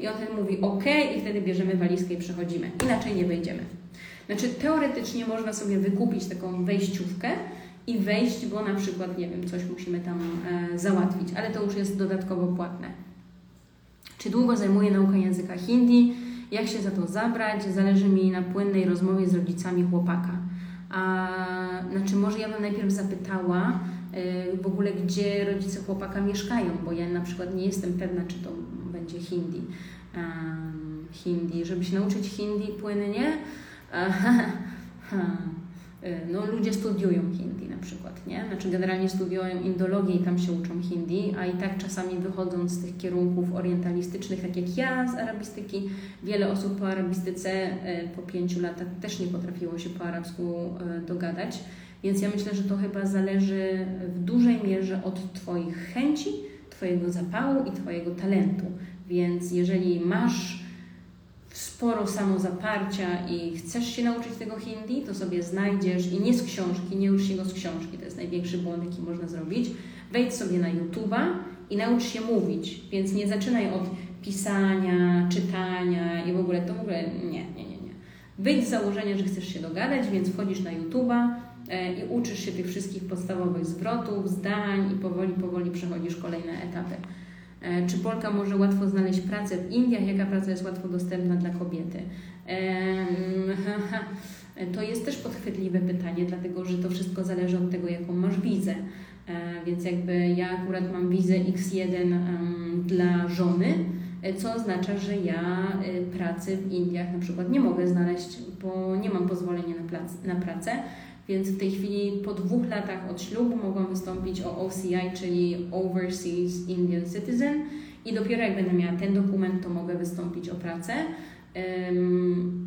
A: I on wtedy mówi ok i wtedy bierzemy walizkę i przechodzimy. Inaczej nie wejdziemy. Znaczy teoretycznie można sobie wykupić taką wejściówkę, i wejść, bo na przykład, nie wiem, coś musimy tam e, załatwić, ale to już jest dodatkowo płatne. Czy długo zajmuje nauka języka hindi? Jak się za to zabrać? Zależy mi na płynnej rozmowie z rodzicami chłopaka. A, znaczy, może ja bym najpierw zapytała e, w ogóle, gdzie rodzice chłopaka mieszkają, bo ja na przykład nie jestem pewna, czy to będzie hindi. Um, hindi, żeby się nauczyć hindi płynnie. Y, no, ludzie studiują hindi na przykład, nie? Znaczy generalnie studiują indologię i tam się uczą hindi, a i tak czasami wychodząc z tych kierunków orientalistycznych, tak jak ja z arabistyki, wiele osób po arabistyce y, po pięciu latach też nie potrafiło się po arabsku y, dogadać, więc ja myślę, że to chyba zależy w dużej mierze od Twoich chęci, Twojego zapału i Twojego talentu. Więc jeżeli masz sporo samozaparcia i chcesz się nauczyć tego hindi, to sobie znajdziesz i nie z książki, nie ucz się go z książki, to jest największy błąd, jaki można zrobić. Wejdź sobie na YouTube'a i naucz się mówić, więc nie zaczynaj od pisania, czytania i w ogóle to w ogóle nie, nie, nie, nie. Wyjdź z założenia, że chcesz się dogadać, więc wchodzisz na YouTube'a e, i uczysz się tych wszystkich podstawowych zwrotów, zdań i powoli, powoli przechodzisz kolejne etapy. E, czy Polka może łatwo znaleźć pracę w Indiach? Jaka praca jest łatwo dostępna dla kobiety? To jest też podchwytliwe pytanie, dlatego że to wszystko zależy od tego, jaką masz wizę. E, więc jakby ja akurat mam wizę X1 dla żony, e, co oznacza, że ja pracy w Indiach na przykład nie mogę znaleźć, bo nie mam pozwolenia na, na pracę. Więc w tej chwili po dwóch latach od ślubu mogłam wystąpić o OCI, czyli Overseas Indian Citizen i dopiero jak będę miała ten dokument, to mogę wystąpić o pracę.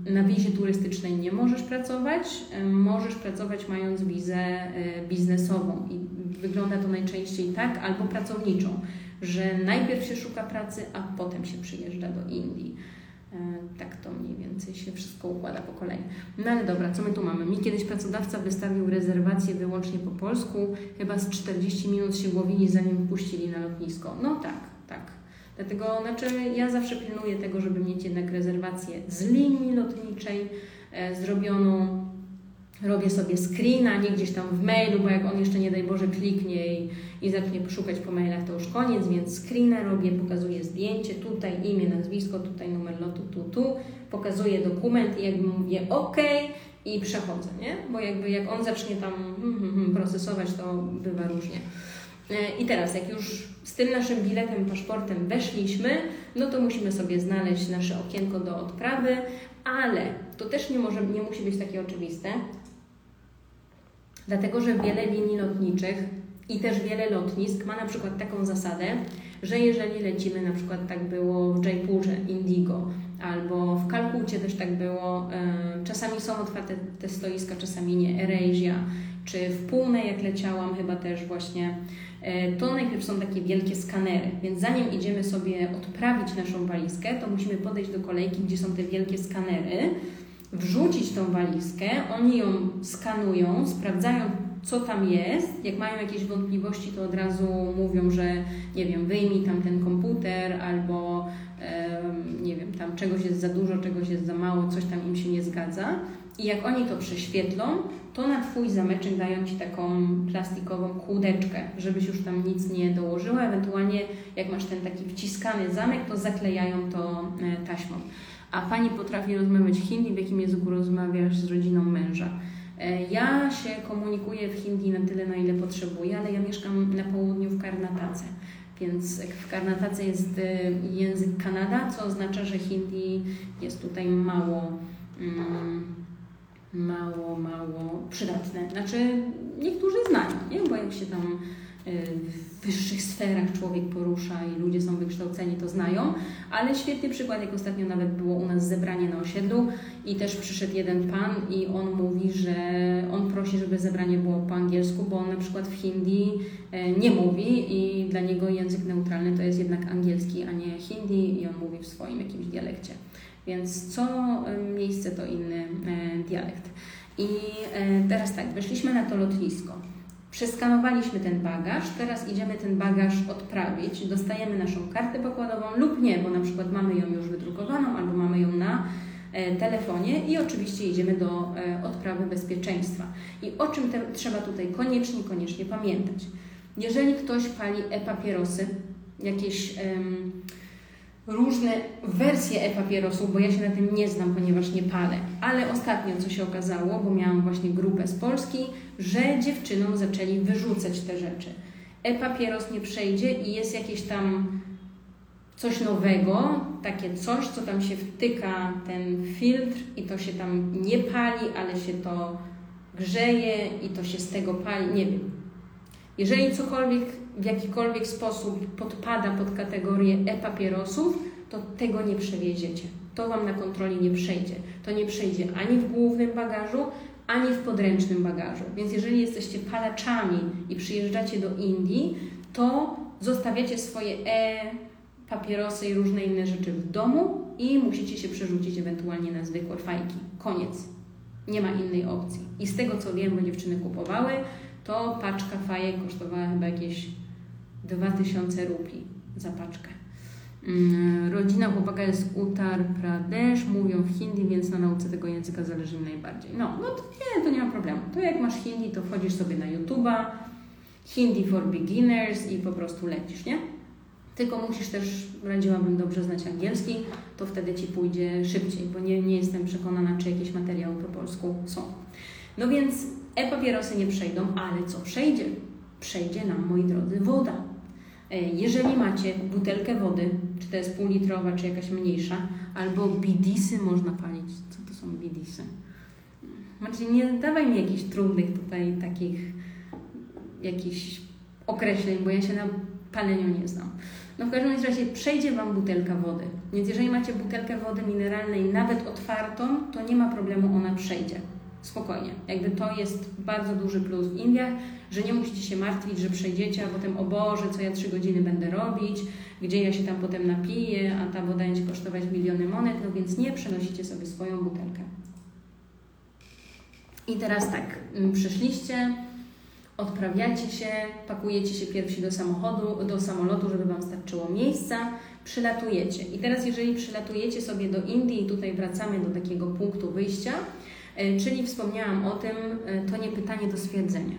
A: Na wizie turystycznej nie możesz pracować, możesz pracować mając wizę e, biznesową i wygląda to najczęściej tak albo pracowniczą, że najpierw się szuka pracy, a potem się przyjeżdża do Indii. E, tak to mniej więcej się wszystko układa po kolei. No ale dobra, co my tu mamy? Mi kiedyś pracodawca wystawił rezerwację wyłącznie po polsku. Chyba z 40 minut się głowili, zanim puścili na lotnisko. No tak, tak. Dlatego znaczy ja zawsze pilnuję tego, żeby mieć jednak rezerwację z linii lotniczej e, zrobioną robię sobie screena, nie gdzieś tam w mailu, bo jak on jeszcze nie daj Boże kliknie i, i zacznie szukać po mailach, to już koniec, więc screena robię, pokazuję zdjęcie, tutaj imię, nazwisko, tutaj numer lotu, tu, tu, pokazuję dokument i jakby mówię OK i przechodzę, nie? Bo jakby jak on zacznie tam hmm, hmm, hmm, procesować, to bywa różnie. E, I teraz, jak już z tym naszym biletem, paszportem weszliśmy, no to musimy sobie znaleźć nasze okienko do odprawy, ale to też nie, może, nie musi być takie oczywiste, dlatego że wiele linii lotniczych i też wiele lotnisk ma na przykład taką zasadę, że jeżeli lecimy, na przykład tak było w Jaipurze, Indigo, albo w Kalkucie też tak było, e, czasami są otwarte te stoiska, czasami nie, Eresia, czy w Pume, jak leciałam, chyba też właśnie, e, to najpierw są takie wielkie skanery, więc zanim idziemy sobie odprawić naszą walizkę, to musimy podejść do kolejki, gdzie są te wielkie skanery, wrzucić tą walizkę, oni ją skanują, sprawdzają, co tam jest. Jak mają jakieś wątpliwości, to od razu mówią, że nie wiem, wyjmij tam ten komputer albo nie wiem, tam czegoś jest za dużo, czegoś jest za mało, coś tam im się nie zgadza. I jak oni to prześwietlą, to na Twój zameczek dają Ci taką plastikową kłódeczkę, żebyś już tam nic nie dołożyła. Ewentualnie jak masz ten taki wciskany zamek, to zaklejają to e, taśmą. A Pani potrafi rozmawiać hindi, w jakim języku rozmawiasz z rodziną męża. E, ja się komunikuję w hindi na tyle, na ile potrzebuję, ale ja mieszkam na południu w Karnatace. Więc w Karnatace jest e, język Kanada, co oznacza, że hindi jest tutaj mało. Mm, mało, mało przydatne. Znaczy, niektórzy znają, nie? bo jak się tam w wyższych sferach człowiek porusza i ludzie są wykształceni, to znają, ale świetny przykład, jak ostatnio nawet było u nas zebranie na osiedlu i też przyszedł jeden pan i on mówi, że on prosi, żeby zebranie było po angielsku, bo on na przykład w hindi e, nie mówi i dla niego język neutralny to jest jednak angielski, a nie hindi i on mówi w swoim jakimś dialekcie. Więc co miejsce to inny e, dialekt. I e, teraz tak, weszliśmy na to lotnisko. Przeskanowaliśmy ten bagaż, teraz idziemy ten bagaż odprawić, dostajemy naszą kartę pokładową lub nie, bo na przykład mamy ją już wydrukowaną albo mamy ją na e, telefonie i oczywiście idziemy do odprawy bezpieczeństwa. I o czym te, trzeba tutaj koniecznie, koniecznie pamiętać. Jeżeli ktoś pali e-papierosy, jakieś różne wersje e-papierosów, bo ja się na tym nie znam, ponieważ nie palę. Ale ostatnio co się okazało, bo miałam właśnie grupę z Polski, że dziewczynom zaczęli wyrzucać te rzeczy. E-papieros nie przejdzie i jest jakieś tam coś nowego, takie coś, co tam się wtyka, ten filtr i to się tam nie pali, ale się to grzeje i to się z tego pali, nie wiem. Jeżeli cokolwiek w jakikolwiek sposób podpada pod kategorię e-papierosów, to tego nie przewieziecie. To Wam na kontroli nie przejdzie. To nie przejdzie ani w głównym bagażu, ani w podręcznym bagażu. Więc jeżeli jesteście palaczami i przyjeżdżacie do Indii, to zostawiacie swoje e-papierosy i różne inne rzeczy w domu i musicie się przerzucić ewentualnie na zwykłe fajki. Koniec. Nie ma innej opcji. I z tego co wiem, bo dziewczyny kupowały, to paczka fajek kosztowała chyba jakieś 2000 rupii za paczkę. Mm, rodzina chłopaka jest z Uttar Pradesh, mówią w hindi, więc na nauce tego języka zależy mi najbardziej. No, no to nie, to nie ma problemu. To jak masz hindi, to wchodzisz sobie na YouTube'a, Hindi for Beginners i po prostu lecisz, nie? Tylko musisz też, radziłabym dobrze znać angielski, to wtedy Ci pójdzie szybciej, bo nie, nie jestem przekonana, czy jakieś materiały po polsku są. No więc e-papierosy nie przejdą, ale co przejdzie? Przejdzie nam, moi drodzy, woda. E, jeżeli macie butelkę wody, czy to jest półlitrowa, czy jakaś mniejsza, albo bidisy można palić. Co to są bidisy? Znaczy nie dawaj mi jakichś trudnych tutaj takich jakichś określeń, bo ja się na paleniu nie znam. No w każdym razie przejdzie Wam butelka wody. Więc jeżeli macie butelkę wody mineralnej nawet otwartą, to nie ma problemu, ona przejdzie spokojnie. Jakby to jest bardzo duży plus w Indiach, że nie musicie się martwić, że przejdziecie, a potem o Boże, co ja trzy godziny będę robić, gdzie ja się tam potem napiję, a ta woda będzie kosztować miliony monet, no więc nie przenosicie sobie swoją butelkę. I teraz tak, mm, przyszliście, odprawiacie się, pakujecie się pierwsi do samochodu, do samolotu, żeby Wam starczyło miejsca, przylatujecie. I teraz jeżeli przylatujecie sobie do Indii tutaj wracamy do takiego punktu wyjścia, czyli wspomniałam o tym, e, to nie pytanie do stwierdzenia.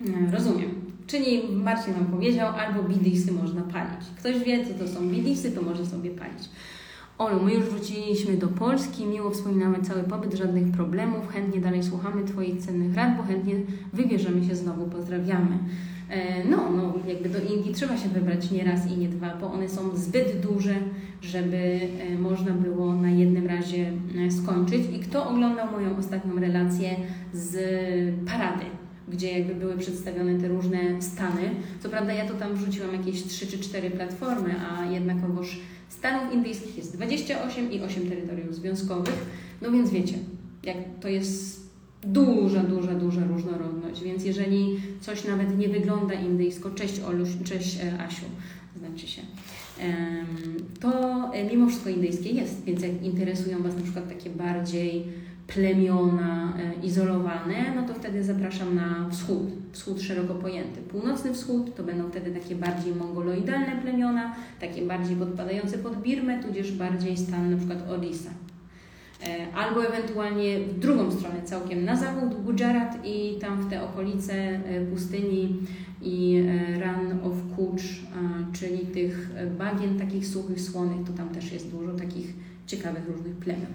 A: Mhm. E, rozumiem. Czyli Marcin nam powiedział, albo bidisy można palić. Ktoś wie, co to są bidisy, to może sobie palić. Olu, my już wróciliśmy do Polski, miło wspominamy cały pobyt, żadnych problemów, chętnie dalej słuchamy Twoich cennych rad, bo chętnie wybierzemy się znowu, pozdrawiamy. No, no, jakby do Indii trzeba się wybrać nie raz i nie dwa, bo one są zbyt duże, żeby można było na jednym razie skończyć. I kto oglądał moją ostatnią relację z parady? gdzie jakby były przedstawione te różne stany. Co prawda ja to tam wrzuciłam jakieś 3 czy 4 platformy, a jednakowoż Stanów indyjskich jest 28 i 8 terytoriów związkowych. No więc wiecie, jak to jest duża, duża, duża różnorodność. Więc jeżeli coś nawet nie wygląda indyjsko, cześć cześć e, Asiu, znaczy się, to e, mimo wszystko indyjskie jest. Więc jak interesują Was na przykład takie bardziej plemiona e, izolowane, no to wtedy zapraszam na wschód, wschód szeroko pojęty. Północny wschód to będą wtedy takie bardziej mongoloidalne plemiona, takie bardziej podpadające pod Birmę, tudzież bardziej stan na przykład Odisa. E, albo ewentualnie w drugą stronę, całkiem na zachód, Gujarat i tam w te okolice e, pustyni i Run of Kutch, czyli tych bagien takich suchych, słonych, to tam też jest dużo takich ciekawych różnych plemion.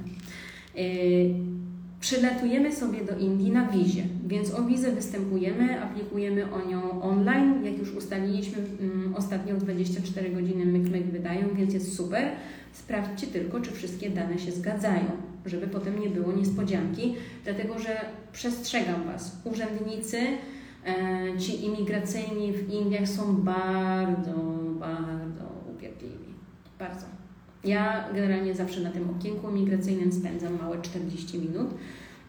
A: Przylatujemy sobie do Indii na wizie, więc o wizę występujemy, aplikujemy o nią online. Jak już ustaliliśmy, mm, ostatnio 24 godziny myk-myk wydają, więc jest super. Sprawdźcie tylko, czy wszystkie dane się zgadzają, żeby potem nie było niespodzianki, dlatego że przestrzegam Was, urzędnicy, e, ci imigracyjni w Indiach są bardzo, bardzo upierdliwi. Bardzo. Ja generalnie zawsze na tym okienku migracyjnym spędzam małe 40 minut,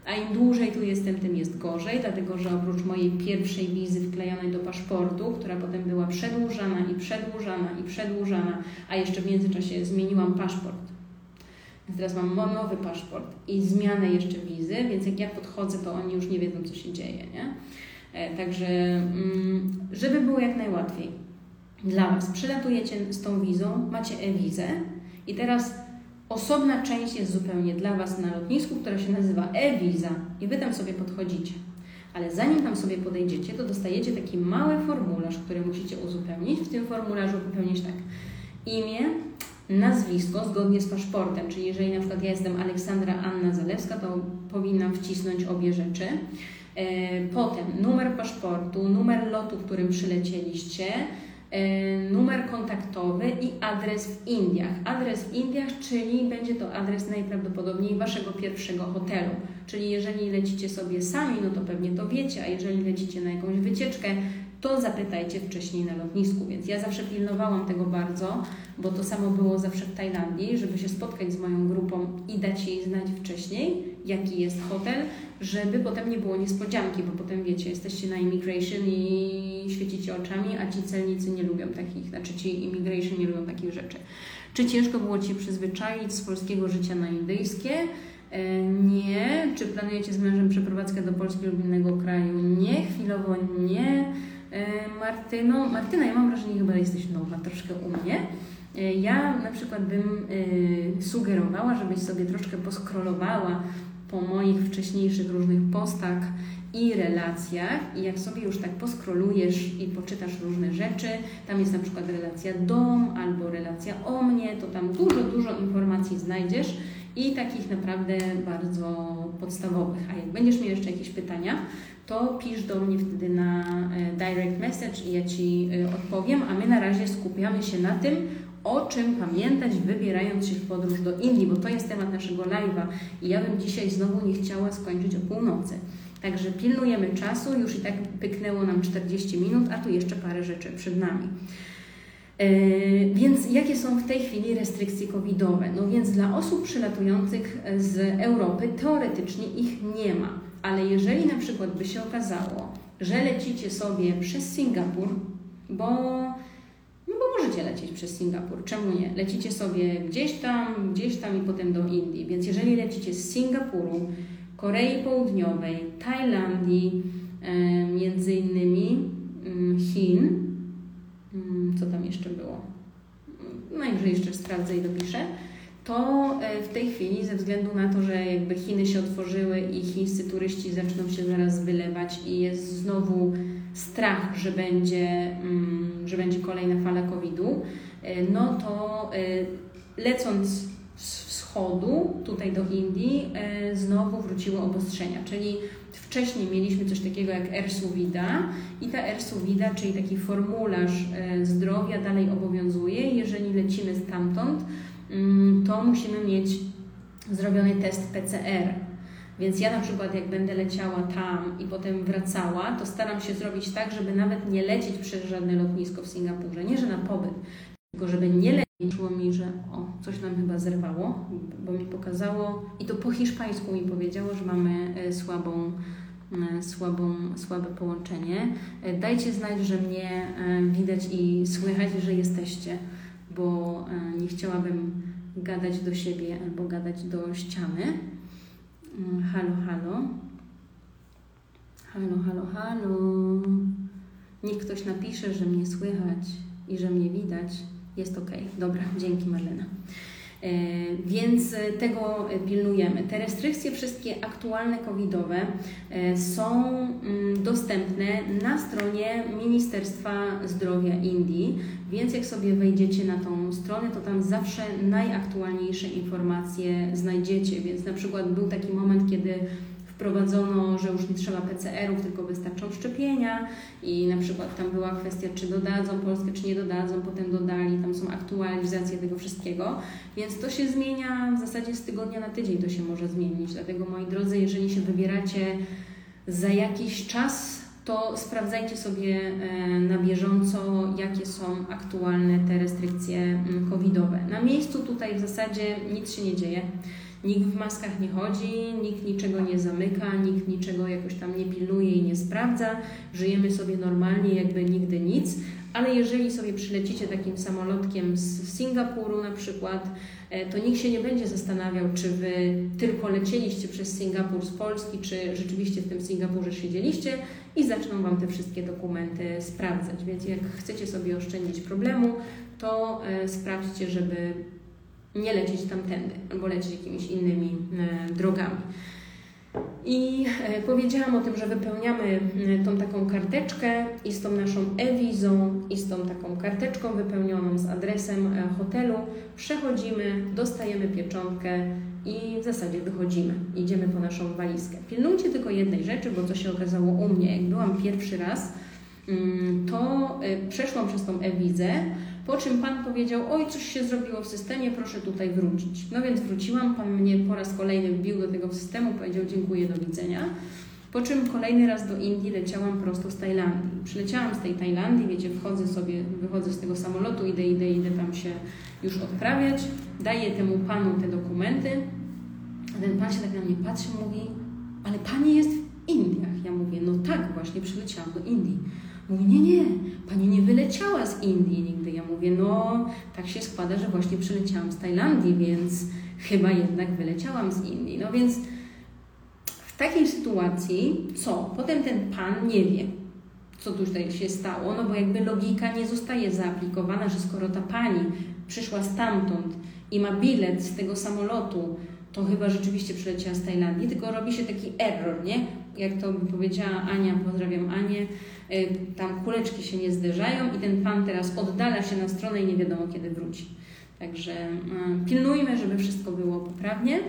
A: a im dłużej tu jestem, tym jest gorzej, dlatego że oprócz mojej pierwszej wizy wklejonej do paszportu, która potem była przedłużana i przedłużana i przedłużana, a jeszcze w międzyczasie zmieniłam paszport. Teraz mam nowy paszport i zmianę jeszcze wizy, więc jak ja podchodzę, to oni już nie wiedzą, co się dzieje, nie? E, także, mm, żeby było jak najłatwiej dla Was, przylatujecie z tą wizą, macie e-wizę, i teraz osobna część jest zupełnie dla Was na lotnisku, która się nazywa e-visa i Wy tam sobie podchodzicie. Ale zanim tam sobie podejdziecie, to dostajecie taki mały formularz, który musicie uzupełnić. W tym formularzu wypełnić tak imię, nazwisko zgodnie z paszportem, czyli jeżeli na przykład ja jestem Aleksandra Anna Zalewska, to powinnam wcisnąć obie rzeczy. E, potem numer paszportu, numer lotu, którym przylecieliście, E, numer kontaktowy i adres w Indiach. Adres w Indiach, czyli będzie to adres najprawdopodobniej Waszego pierwszego hotelu. Czyli jeżeli lecicie sobie sami, no to pewnie to wiecie, a jeżeli lecicie na jakąś wycieczkę, to zapytajcie wcześniej na lotnisku. Więc ja zawsze pilnowałam tego bardzo, bo to samo było zawsze w Tajlandii, żeby się spotkać z moją grupą i dać jej znać wcześniej, jaki jest hotel, żeby potem nie było niespodzianki, bo potem wiecie, jesteście na immigration i świecicie oczami, a ci celnicy nie lubią takich, znaczy ci immigration nie lubią takich rzeczy. Czy ciężko było Ci przyzwyczaić z polskiego życia na indyjskie? E, nie. Czy planujecie z mężem przeprowadzkę do Polski lub innego kraju? Nie. Chwilowo nie. E, Martyno, Martyna, ja mam wrażenie, chyba jesteś nowa troszkę u mnie. E, ja na przykład bym sugerowała, żebyś sobie troszkę poskrolowała po moich wcześniejszych różnych postach i relacjach i jak sobie już tak poskrolujesz i poczytasz różne rzeczy, tam jest na przykład relacja dom albo relacja o mnie, to tam dużo, dużo informacji znajdziesz i takich naprawdę bardzo podstawowych. A jak będziesz miał jeszcze jakieś pytania, to pisz do mnie wtedy na e, direct message i ja Ci e, odpowiem, a my na razie skupiamy się na tym, o czym pamiętać, wybierając się w podróż do Indii, bo to jest temat naszego live'a i ja bym dzisiaj znowu nie chciała skończyć o północy. Także pilnujemy czasu, już i tak pyknęło nam 40 minut, a tu jeszcze parę rzeczy przed nami. Yy, więc jakie są w tej chwili restrykcje covidowe? No więc dla osób przylatujących z Europy teoretycznie ich nie ma, ale jeżeli na przykład by się okazało, że lecicie sobie przez Singapur, bo możecie lecieć przez Singapur. Czemu nie? Lecicie sobie gdzieś tam, gdzieś tam i potem do Indii. Więc jeżeli lecicie z Singapuru, Korei Południowej, Tajlandii, e, między innymi mm, Chin, co tam jeszcze było? Najwyżej jeszcze sprawdzę i dopiszę. to e, w tej chwili ze względu na to, że jakby Chiny się otworzyły i chińscy turyści zaczną się zaraz wylewać i jest znowu strach, że będzie, mm, że będzie kolejna fala COVID-u, e, no to e, lecąc wschodu, tutaj do Indii, znowu wróciły obostrzenia, czyli wcześniej mieliśmy coś takiego jak ERSU-WIDA i ta ERSU-WIDA, czyli taki formularz zdrowia dalej obowiązuje. Jeżeli lecimy stamtąd, Mm, to musimy mieć zrobiony test PCR. Więc ja na przykład jak będę leciała tam i potem wracała, to staram się zrobić tak, żeby nawet nie lecieć przez żadne lotnisko w Singapurze. Nie, że na pobyt, tylko żeby nie lecieć. Szło mi, że o, coś nam chyba zerwało, bo mi pokazało i to po hiszpańsku mi powiedziało, że mamy e, słabą, e, słabą, słabe połączenie. E, dajcie znać, że mnie widać i słychać, że jesteście bo nie chciałabym gadać do siebie albo gadać do ściany. Mm, halo, halo. Halo, halo, halo. Niech ktoś napisze, że mnie słychać i że mnie widać. Jest ok. Dobra, dzięki Marlena. E, więc tego pilnujemy. Te restrykcje, wszystkie aktualne covidowe, e, są mm, dostępne na stronie Ministerstwa Zdrowia Indii, więc jak sobie wejdziecie na tą stronę, to tam zawsze najaktualniejsze informacje znajdziecie. Więc na przykład był taki moment, kiedy wprowadzono, że już nie trzeba PCR-ów, tylko wystarczą szczepienia i na przykład tam była kwestia, czy dodadzą Polskę, czy nie dodadzą, potem dodali, tam są aktualizacje tego wszystkiego, więc to się zmienia w zasadzie z tygodnia na tydzień to się może zmienić, dlatego moi drodzy, jeżeli się wybieracie za jakiś czas, to sprawdzajcie sobie e, na bieżąco, jakie są aktualne te restrykcje mm, covidowe. Na miejscu tutaj w zasadzie nic się nie dzieje. Nikt w maskach nie chodzi, nikt niczego nie zamyka, nikt niczego jakoś tam nie pilnuje i nie sprawdza. Żyjemy sobie normalnie, jakby nigdy nic. Ale jeżeli sobie przylecicie takim samolotkiem z Singapuru na przykład, e, to nikt się nie będzie zastanawiał, czy Wy tylko lecieliście przez Singapur z Polski, czy rzeczywiście w tym Singapurze siedzieliście i zaczną Wam te wszystkie dokumenty sprawdzać. Więc jak chcecie sobie oszczędzić problemu, to e, sprawdźcie, żeby nie lecieć tamtędy, albo lecieć jakimiś innymi e, drogami. I e, powiedziałam o tym, że wypełniamy e, tą taką karteczkę i z tą naszą e-wizą i z tą taką karteczką wypełnioną z adresem hotelu przechodzimy, dostajemy pieczątkę i w zasadzie wychodzimy. Idziemy po naszą walizkę. Pilnujcie tylko jednej rzeczy, bo co się okazało u mnie, jak byłam pierwszy raz, mm, to przeszłam przez tą e-wizę, po czym Pan powiedział, oj, coś się zrobiło w systemie, proszę tutaj wrócić. No więc wróciłam, Pan mnie po raz kolejny wbił do tego systemu, powiedział dziękuję, do widzenia. Po czym kolejny raz do Indii leciałam prosto z Tajlandii. Przyleciałam z tej Tajlandii, wiecie, wchodzę sobie, wychodzę z tego samolotu, idę, idę, idę tam się już odprawiać, daję temu Panu te dokumenty, a ten Pan się tak na mnie patrzy, mówi, ale Pani jest w Indiach. Ja mówię, no tak, właśnie przyleciałam do Indii. Mówi, nie, nie, pani nie wyleciała z Indii nigdy. Ja mówię, no tak się składa, że właśnie przyleciałam z Tajlandii, więc chyba jednak wyleciałam z Indii. No więc w takiej sytuacji, co? Potem ten pan nie wie, co tutaj się stało, no bo jakby logika nie zostaje zaaplikowana, że skoro ta pani przyszła stamtąd i ma bilet z tego samolotu, to chyba rzeczywiście przyleciała z Tajlandii, tylko robi się taki error, nie? Jak to by powiedziała Ania, pozdrawiam Anię, tam kuleczki się nie zderzają i ten pan teraz oddala się na stronę i nie wiadomo kiedy wróci. Także y, pilnujmy, żeby wszystko było poprawnie.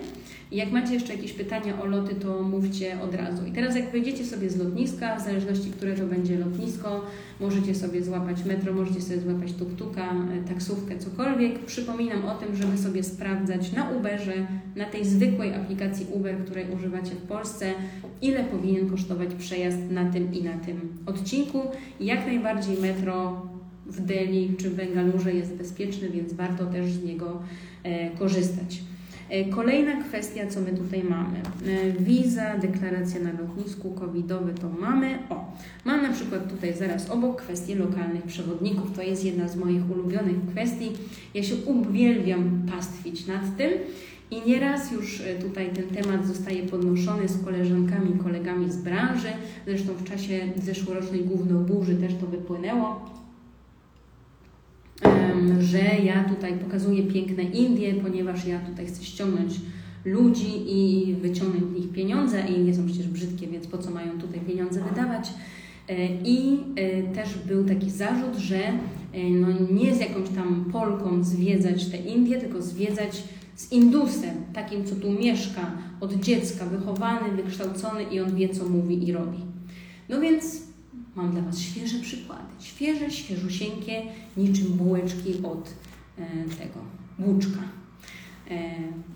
A: I jak macie jeszcze jakieś pytania o loty, to mówcie od razu. I teraz jak wejdziecie sobie z lotniska, w zależności które to będzie lotnisko, możecie sobie złapać metro, możecie sobie złapać tuktuka, e, taksówkę, cokolwiek. Przypominam o tym, żeby sobie sprawdzać na Uberze, na tej zwykłej aplikacji Uber, której używacie w Polsce, ile powinien kosztować przejazd na tym i na tym odcinku. Jak najbardziej metro w Delhi czy w Bengalurze jest bezpieczny, więc warto też z niego e, korzystać. E, kolejna kwestia, co my tutaj mamy. E, wiza, deklaracja na lotnisku, covidowe to mamy. O, mam na przykład tutaj zaraz obok kwestię lokalnych przewodników. To jest jedna z moich ulubionych kwestii. Ja się uwielbiam pastwić nad tym. I nieraz już tutaj ten temat zostaje podnoszony z koleżankami, kolegami z branży. Zresztą w czasie zeszłorocznej głównej burzy też to wypłynęło. Że ja tutaj pokazuję piękne Indie, ponieważ ja tutaj chcę ściągnąć ludzi i wyciągnąć z nich pieniądze. Indie są przecież brzydkie, więc po co mają tutaj pieniądze wydawać? E, I e, też był taki zarzut, że e, no nie z jakąś tam Polką zwiedzać te Indie, tylko zwiedzać z Indusem, takim, co tu mieszka od dziecka, wychowany, wykształcony i on wie, co mówi i robi. No więc mam dla Was świeże przykłady. Świeże, świeżusieńkie, niczym bułeczki od tego buczka.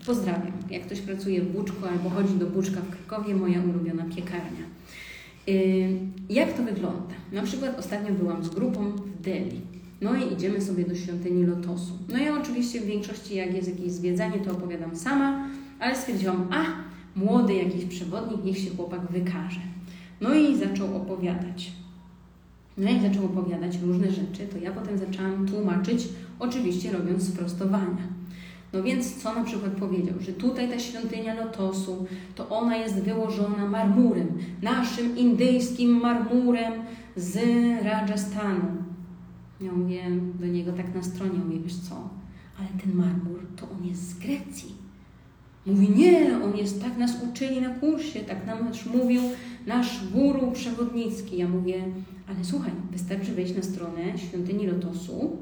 A: Pozdrawiam. Jak ktoś pracuje w Buczku albo chodzi do Buczka w Krakowie, moja ulubiona piekarnia. Jak to wygląda? Na przykład ostatnio byłam z grupą w Delhi. No i idziemy sobie do świątyni Lotosu. No ja oczywiście w większości, jak jest jakieś zwiedzanie, to opowiadam sama, ale stwierdziłam, a młody jakiś przewodnik, niech się chłopak wykaże. No i zaczął opowiadać. No jak zaczął opowiadać różne rzeczy, to ja potem zaczęłam tłumaczyć, oczywiście robiąc sprostowania. No więc co na przykład powiedział, że tutaj ta świątynia lotosu, to ona jest wyłożona marmurem, naszym indyjskim marmurem z Rajasthanu. Ja mówię do niego tak na stronie, mówię, wiesz co, ale ten marmur to on jest z Grecji. Mówi, nie, on jest, tak nas uczyli na kursie, tak nam mówił nasz guru przewodnicki. Ja mówię, ale słuchaj, wystarczy wejść na stronę świątyni lotosu,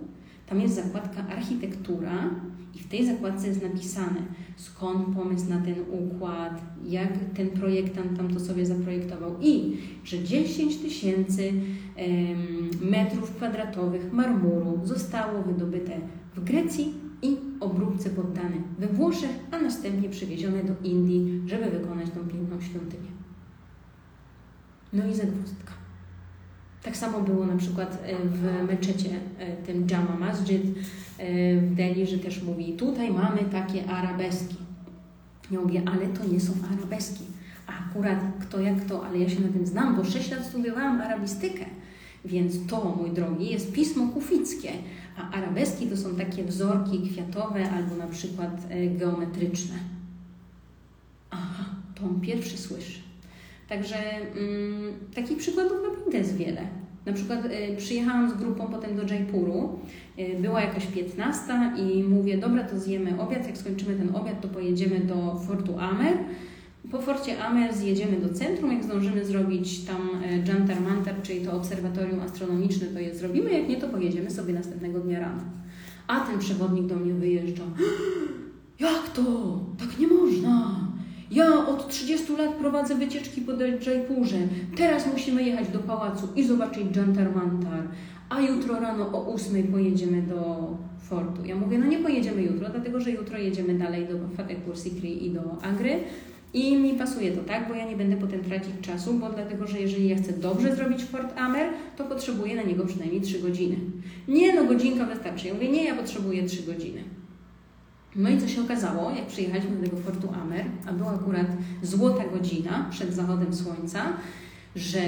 A: tam jest zakładka architektura i w tej zakładce jest napisane, skąd pomysł na ten układ, jak ten projektant tam to sobie zaprojektował i że 10 tysięcy metrów kwadratowych marmuru zostało wydobyte w Grecji i obróbce poddane we Włoszech, a następnie przywiezione do Indii, żeby wykonać tą piękną świątynię. No i zagwozdka. Tak samo było na przykład e, w meczecie, e, tym Jama Masjid e, w Delhi, że też mówi, tutaj mamy takie arabeski. Ja mówię, ale to nie są arabeski. Akurat kto jak kto, ale ja się na tym znam, bo 6 lat studiowałam arabistykę. Więc to, mój drogi, jest pismo kufickie, a arabeski to są takie wzorki kwiatowe albo na przykład geometryczne. Aha, to on pierwszy słyszy. Także mm, takich przykładów naprawdę jest wiele. Na przykład y, przyjechałam z grupą potem do Jaipuru, y, była jakaś 15 i mówię, dobra, to zjemy obiad, jak skończymy ten obiad, to pojedziemy do Fortu Amer. Po Forcie Amer zjedziemy do centrum, jak zdążymy zrobić tam y, Jantar Mantar, czyli to obserwatorium astronomiczne, to je zrobimy, jak nie, to pojedziemy sobie następnego dnia rano. A ten przewodnik do mnie wyjeżdża. Jak to? Tak nie można. Ja od 30 lat prowadzę wycieczki po Jaipurze. Teraz musimy jechać do pałacu i zobaczyć Jantar Mantar. A jutro rano o 8 pojedziemy do fortu. Ja mówię, no nie pojedziemy jutro, dlatego że jutro jedziemy dalej do Fatehpur Sikri i do Agry. I mi pasuje to tak, bo ja nie będę potem tracić czasu, bo dlatego, że jeżeli ja chcę dobrze zrobić Fort Amer, to potrzebuję na niego przynajmniej 3 godziny. Nie, no godzinka wystarczy. Ja mówię, nie, ja potrzebuję 3 godziny. No i co się okazało, jak przyjechaliśmy do tego Fortu Amer, a była akurat złota godzina przed zachodem słońca, że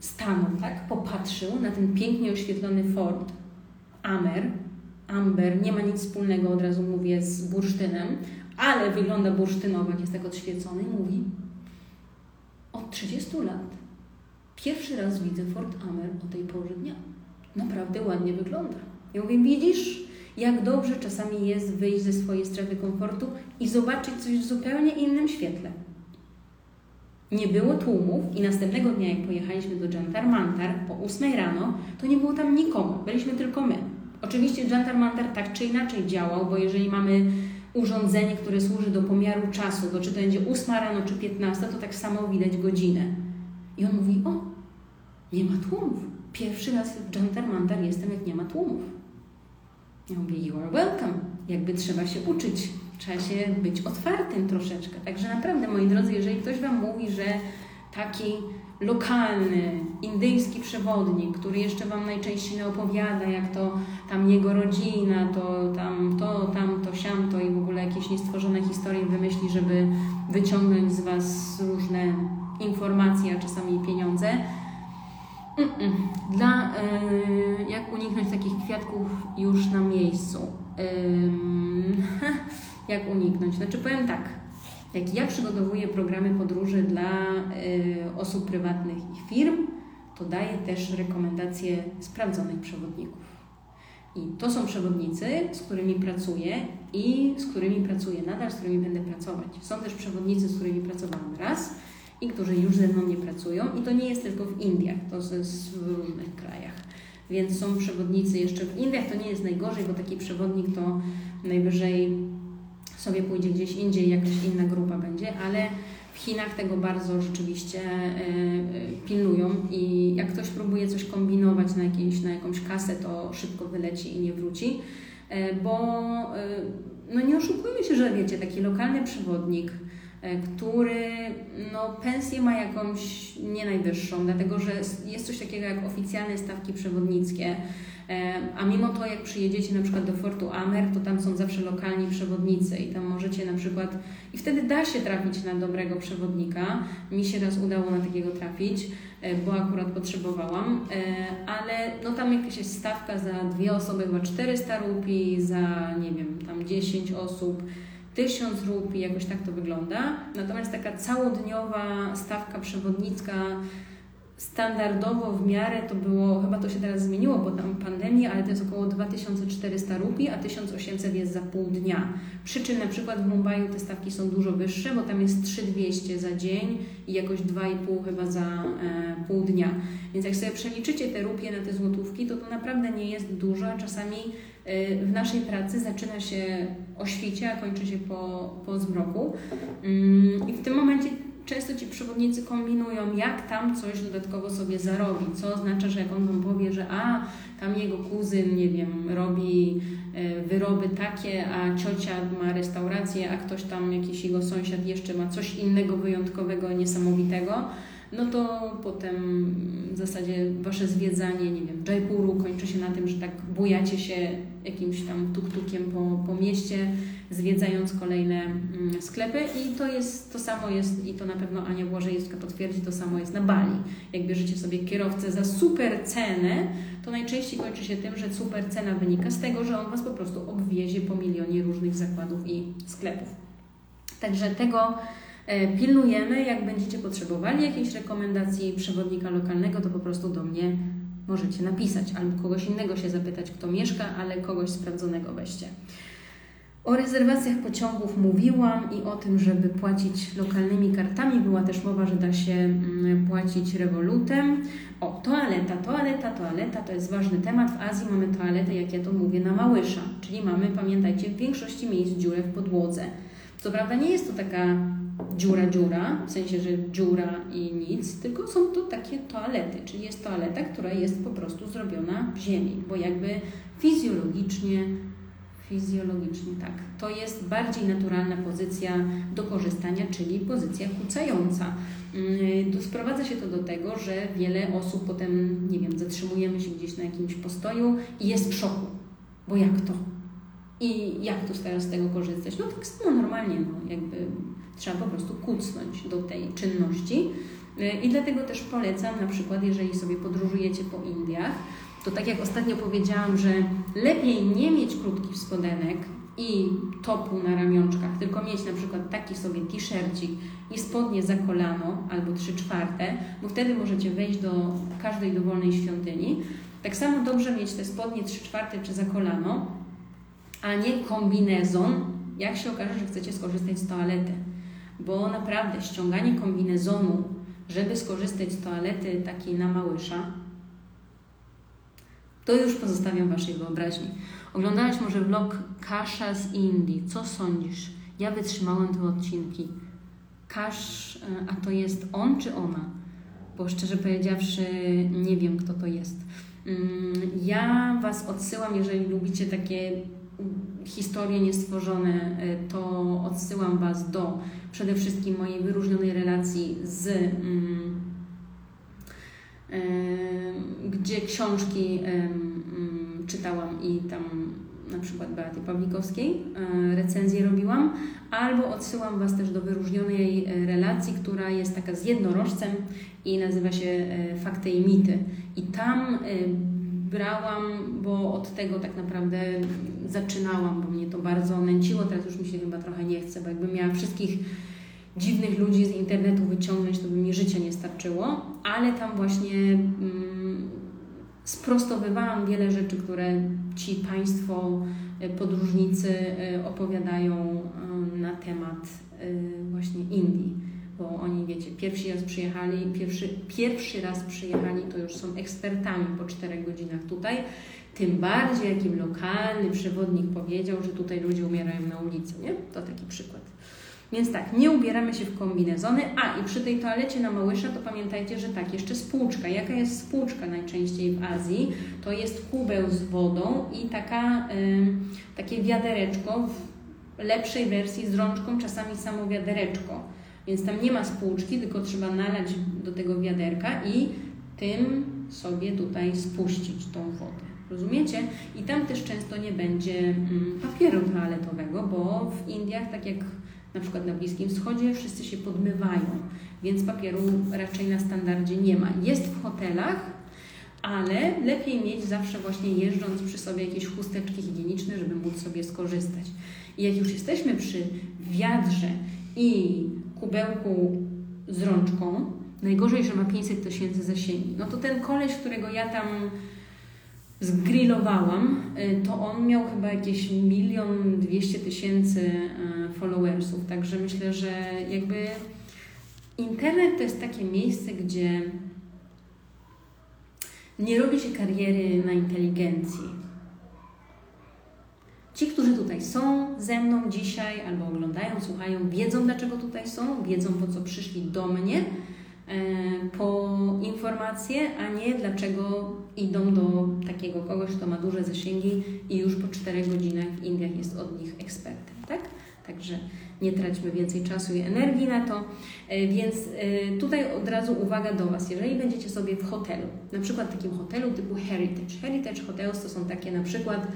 A: stanął tak, popatrzył na ten pięknie oświetlony Fort Amer, Amber, nie ma nic wspólnego, od razu mówię, z bursztynem, ale wygląda bursztynowo, jak jest tak odświecony mówi od 30 lat pierwszy raz widzę Fort Amer o tej porze dnia. Naprawdę ładnie wygląda. Ja mówię, widzisz, jak dobrze czasami jest wyjść ze swojej strefy komfortu i zobaczyć coś w zupełnie innym świetle. Nie było tłumów i następnego dnia, jak pojechaliśmy do Jantar Mantar po 8 rano, to nie było tam nikogo, byliśmy tylko my. Oczywiście Jantar Mantar tak czy inaczej działał, bo jeżeli mamy urządzenie, które służy do pomiaru czasu, to czy to będzie 8 rano czy 15, to tak samo widać godzinę. I on mówi, o, nie ma tłumów. Pierwszy raz w Jantar Mantar jestem, jak nie ma tłumów. Ja mówię, you are welcome. Jakby trzeba się uczyć, trzeba się być otwartym troszeczkę. Także naprawdę, moi drodzy, jeżeli ktoś Wam mówi, że taki lokalny, indyjski przewodnik, który jeszcze Wam najczęściej opowiada, jak to tam jego rodzina, to tam to, tam to, siam to i w ogóle jakieś niestworzone historie wymyśli, żeby wyciągnąć z Was różne informacje, a czasami pieniądze, Dla, y, jak uniknąć takich kwiatków już na miejscu? jak uniknąć? Znaczy powiem tak, jak ja przygotowuję programy podróży dla y, osób prywatnych i firm, to daję też rekomendacje sprawdzonych przewodników. I to są przewodnicy, z którymi pracuję i z którymi pracuję nadal, z którymi będę pracować. Są też przewodnicy, z którymi pracowałam raz i którzy już ze mną nie pracują. I to nie jest tylko w Indiach, to jest w różnych krajach. Więc są przewodnicy jeszcze w Indiach, to nie jest najgorzej, bo taki przewodnik to najwyżej sobie pójdzie gdzieś indziej, jakaś inna grupa będzie, ale w Chinach tego bardzo rzeczywiście e, e, pilnują i jak ktoś próbuje coś kombinować na, jakieś, na jakąś kasę, to szybko wyleci i nie wróci, e, bo no nie oszukujmy się, że wiecie, taki lokalny przewodnik, który no, pensję ma jakąś nie najwyższą, dlatego że jest coś takiego jak oficjalne stawki przewodnickie, a mimo to, jak przyjedziecie na przykład do Fortu Amer, to tam są zawsze lokalni przewodnicy i tam możecie na przykład, i wtedy da się trafić na dobrego przewodnika. Mi się raz udało na takiego trafić, e, bo akurat potrzebowałam, e, ale no tam jakaś jest stawka za dwie osoby chyba 400 rupii, za nie wiem, tam 10 osób 1000 rupii, jakoś tak to wygląda. Natomiast taka całodniowa stawka przewodnicka standardowo w miarę to było, chyba to się teraz zmieniło, bo tam pandemia, ale to jest około 2400 rupii, a 1800 jest za pół dnia. Przy czym na przykład w Mumbai te stawki są dużo wyższe, bo tam jest 3200 za dzień i jakoś 2,5 chyba za e, pół dnia. Więc jak sobie przeliczycie te rupie na te złotówki, to to naprawdę nie jest dużo, czasami w naszej pracy zaczyna się o świcie, a kończy się po, po zmroku. Mm, I w tym momencie często ci przewodnicy kombinują, jak tam coś dodatkowo sobie zarobi, co oznacza, że jak on wam powie, że a, tam jego kuzyn, nie wiem, robi e, wyroby takie, a ciocia ma restaurację, a ktoś tam, jakiś jego sąsiad jeszcze ma coś innego wyjątkowego, niesamowitego, no to potem w zasadzie wasze zwiedzanie, nie wiem, Jaipuru kończy się na tym, że tak bujacie się jakimś tam tuktukiem po, po mieście, zwiedzając kolejne mm, sklepy i to jest, to samo jest i to na pewno Ania Błażejewska potwierdzi, to samo jest na Bali. Jak bierzecie sobie kierowcę za super cenę, to najczęściej kończy się tym, że super cena wynika z tego, że on Was po prostu obwiezie po milionie różnych zakładów i sklepów. Także tego pilnujemy. Jak będziecie potrzebowali jakiejś rekomendacji przewodnika lokalnego, to po prostu do mnie możecie napisać albo kogoś innego się zapytać, kto mieszka, ale kogoś sprawdzonego weźcie. O rezerwacjach pociągów mówiłam i o tym, żeby płacić lokalnymi kartami. Była też mowa, że da się mm, płacić rewolutem. O, toaleta, toaleta, toaleta to jest ważny temat. W Azji mamy toaletę, jak ja to mówię, na małysza. Czyli mamy, pamiętajcie, w większości miejsc dziurę w podłodze. Co prawda nie jest to taka dziura, dziura, w sensie, że dziura i nic, tylko są to takie toalety, czyli jest toaleta, która jest po prostu zrobiona w ziemi, bo jakby fizjologicznie fizjologicznie, tak. To jest bardziej naturalna pozycja do korzystania, czyli pozycja kucająca. Mm, sprowadza się to do tego, że wiele osób potem, nie wiem, zatrzymujemy się gdzieś na jakimś postoju i jest w szoku. Bo jak to? I jak tu teraz z tego korzystać? No tak samo normalnie, no, jakby trzeba po prostu kucnąć do tej czynności. Y, I dlatego też polecam, na przykład, jeżeli sobie podróżujecie po Indiach, to tak jak ostatnio powiedziałam, że lepiej nie mieć krótkich spodenek i topu na ramionczkach, tylko mieć na przykład taki sobie t-shircik i spodnie za kolano albo trzy czwarte, bo wtedy możecie wejść do każdej dowolnej świątyni. Tak samo dobrze mieć te spodnie trzy czwarte czy za kolano, a nie kombinezon, jak się okaże, że chcecie skorzystać z toalety. Bo naprawdę ściąganie kombinezonu, żeby skorzystać z toalety takiej na małysza, to już pozostawiam Waszej wyobraźni. Oglądałaś może vlog Kasza z Indii. Co sądzisz? Ja wytrzymałam te odcinki. Kasz, e, a to jest on czy ona? Bo szczerze powiedziawszy, nie wiem, kto to jest. Mm, ja Was odsyłam, jeżeli lubicie takie historie niestworzone, e, to odsyłam Was do przede wszystkim mojej wyróżnionej relacji z. Mm, gdzie książki czytałam i tam na przykład Beaty Pawlikowskiej e, recenzję robiłam, albo odsyłam Was też do wyróżnionej e, relacji, która jest taka z jednorożcem i nazywa się e, Fakty i Mity. I tam brałam, bo od tego tak naprawdę zaczynałam, bo mnie to bardzo nęciło, teraz już mi się chyba trochę nie chce, bo jakbym miała wszystkich dziwnych ludzi z internetu wyciągnąć, to by mi życie nie starczyło, ale tam właśnie mm, sprostowywałam wiele rzeczy, które ci Państwo e, podróżnicy e, opowiadają na temat właśnie Indii. Bo oni, wiecie, pierwszy raz przyjechali, pierwszy, pierwszy raz przyjechali, to już są ekspertami po czterech godzinach tutaj. Tym bardziej, jakim lokalny przewodnik powiedział, że tutaj ludzie umierają na ulicy, nie? To taki przykład. Więc tak, nie ubieramy się w kombinezony. A i przy tej toalecie na Małysza to pamiętajcie, że tak, jeszcze spłuczka. Jaka jest spłuczka najczęściej w Azji? To jest kubeł z wodą i taka, y, takie wiadereczko w lepszej wersji z rączką, czasami samo wiadereczko. Więc tam nie ma spłuczki, tylko trzeba nalać do tego wiaderka i tym sobie tutaj spuścić tą wodę. Rozumiecie? I tam też często nie będzie mm, papieru toaletowego, bo w Indiach, tak jak na przykład na Bliskim Wschodzie, wszyscy się podmywają, więc papieru raczej na standardzie nie ma. Jest w hotelach, ale lepiej mieć zawsze właśnie jeżdżąc przy sobie jakieś chusteczki higieniczne, żeby móc sobie skorzystać. I jak już jesteśmy przy wiadrze i kubełku z rączką, najgorzej, że ma 500 tysięcy zasięgi, no to ten koleś, którego ja tam zgrillowałam, y, to on miał chyba jakieś milion dwieście tysięcy y, followersów. Także myślę, że jakby internet to jest takie miejsce, gdzie nie robi się kariery na inteligencji. Ci, którzy tutaj są ze mną dzisiaj, albo oglądają, słuchają, wiedzą dlaczego tutaj są, wiedzą po co przyszli do mnie E, po informacje, a nie dlaczego idą do takiego kogoś, kto ma duże zasięgi i już po 4 godzinach w Indiach jest od nich ekspertem, tak? Także nie traćmy więcej czasu i energii na to. E, więc e, tutaj od razu uwaga do Was. Jeżeli będziecie sobie w hotelu, na przykład takim hotelu typu Heritage. Heritage Hotels to są takie na przykład,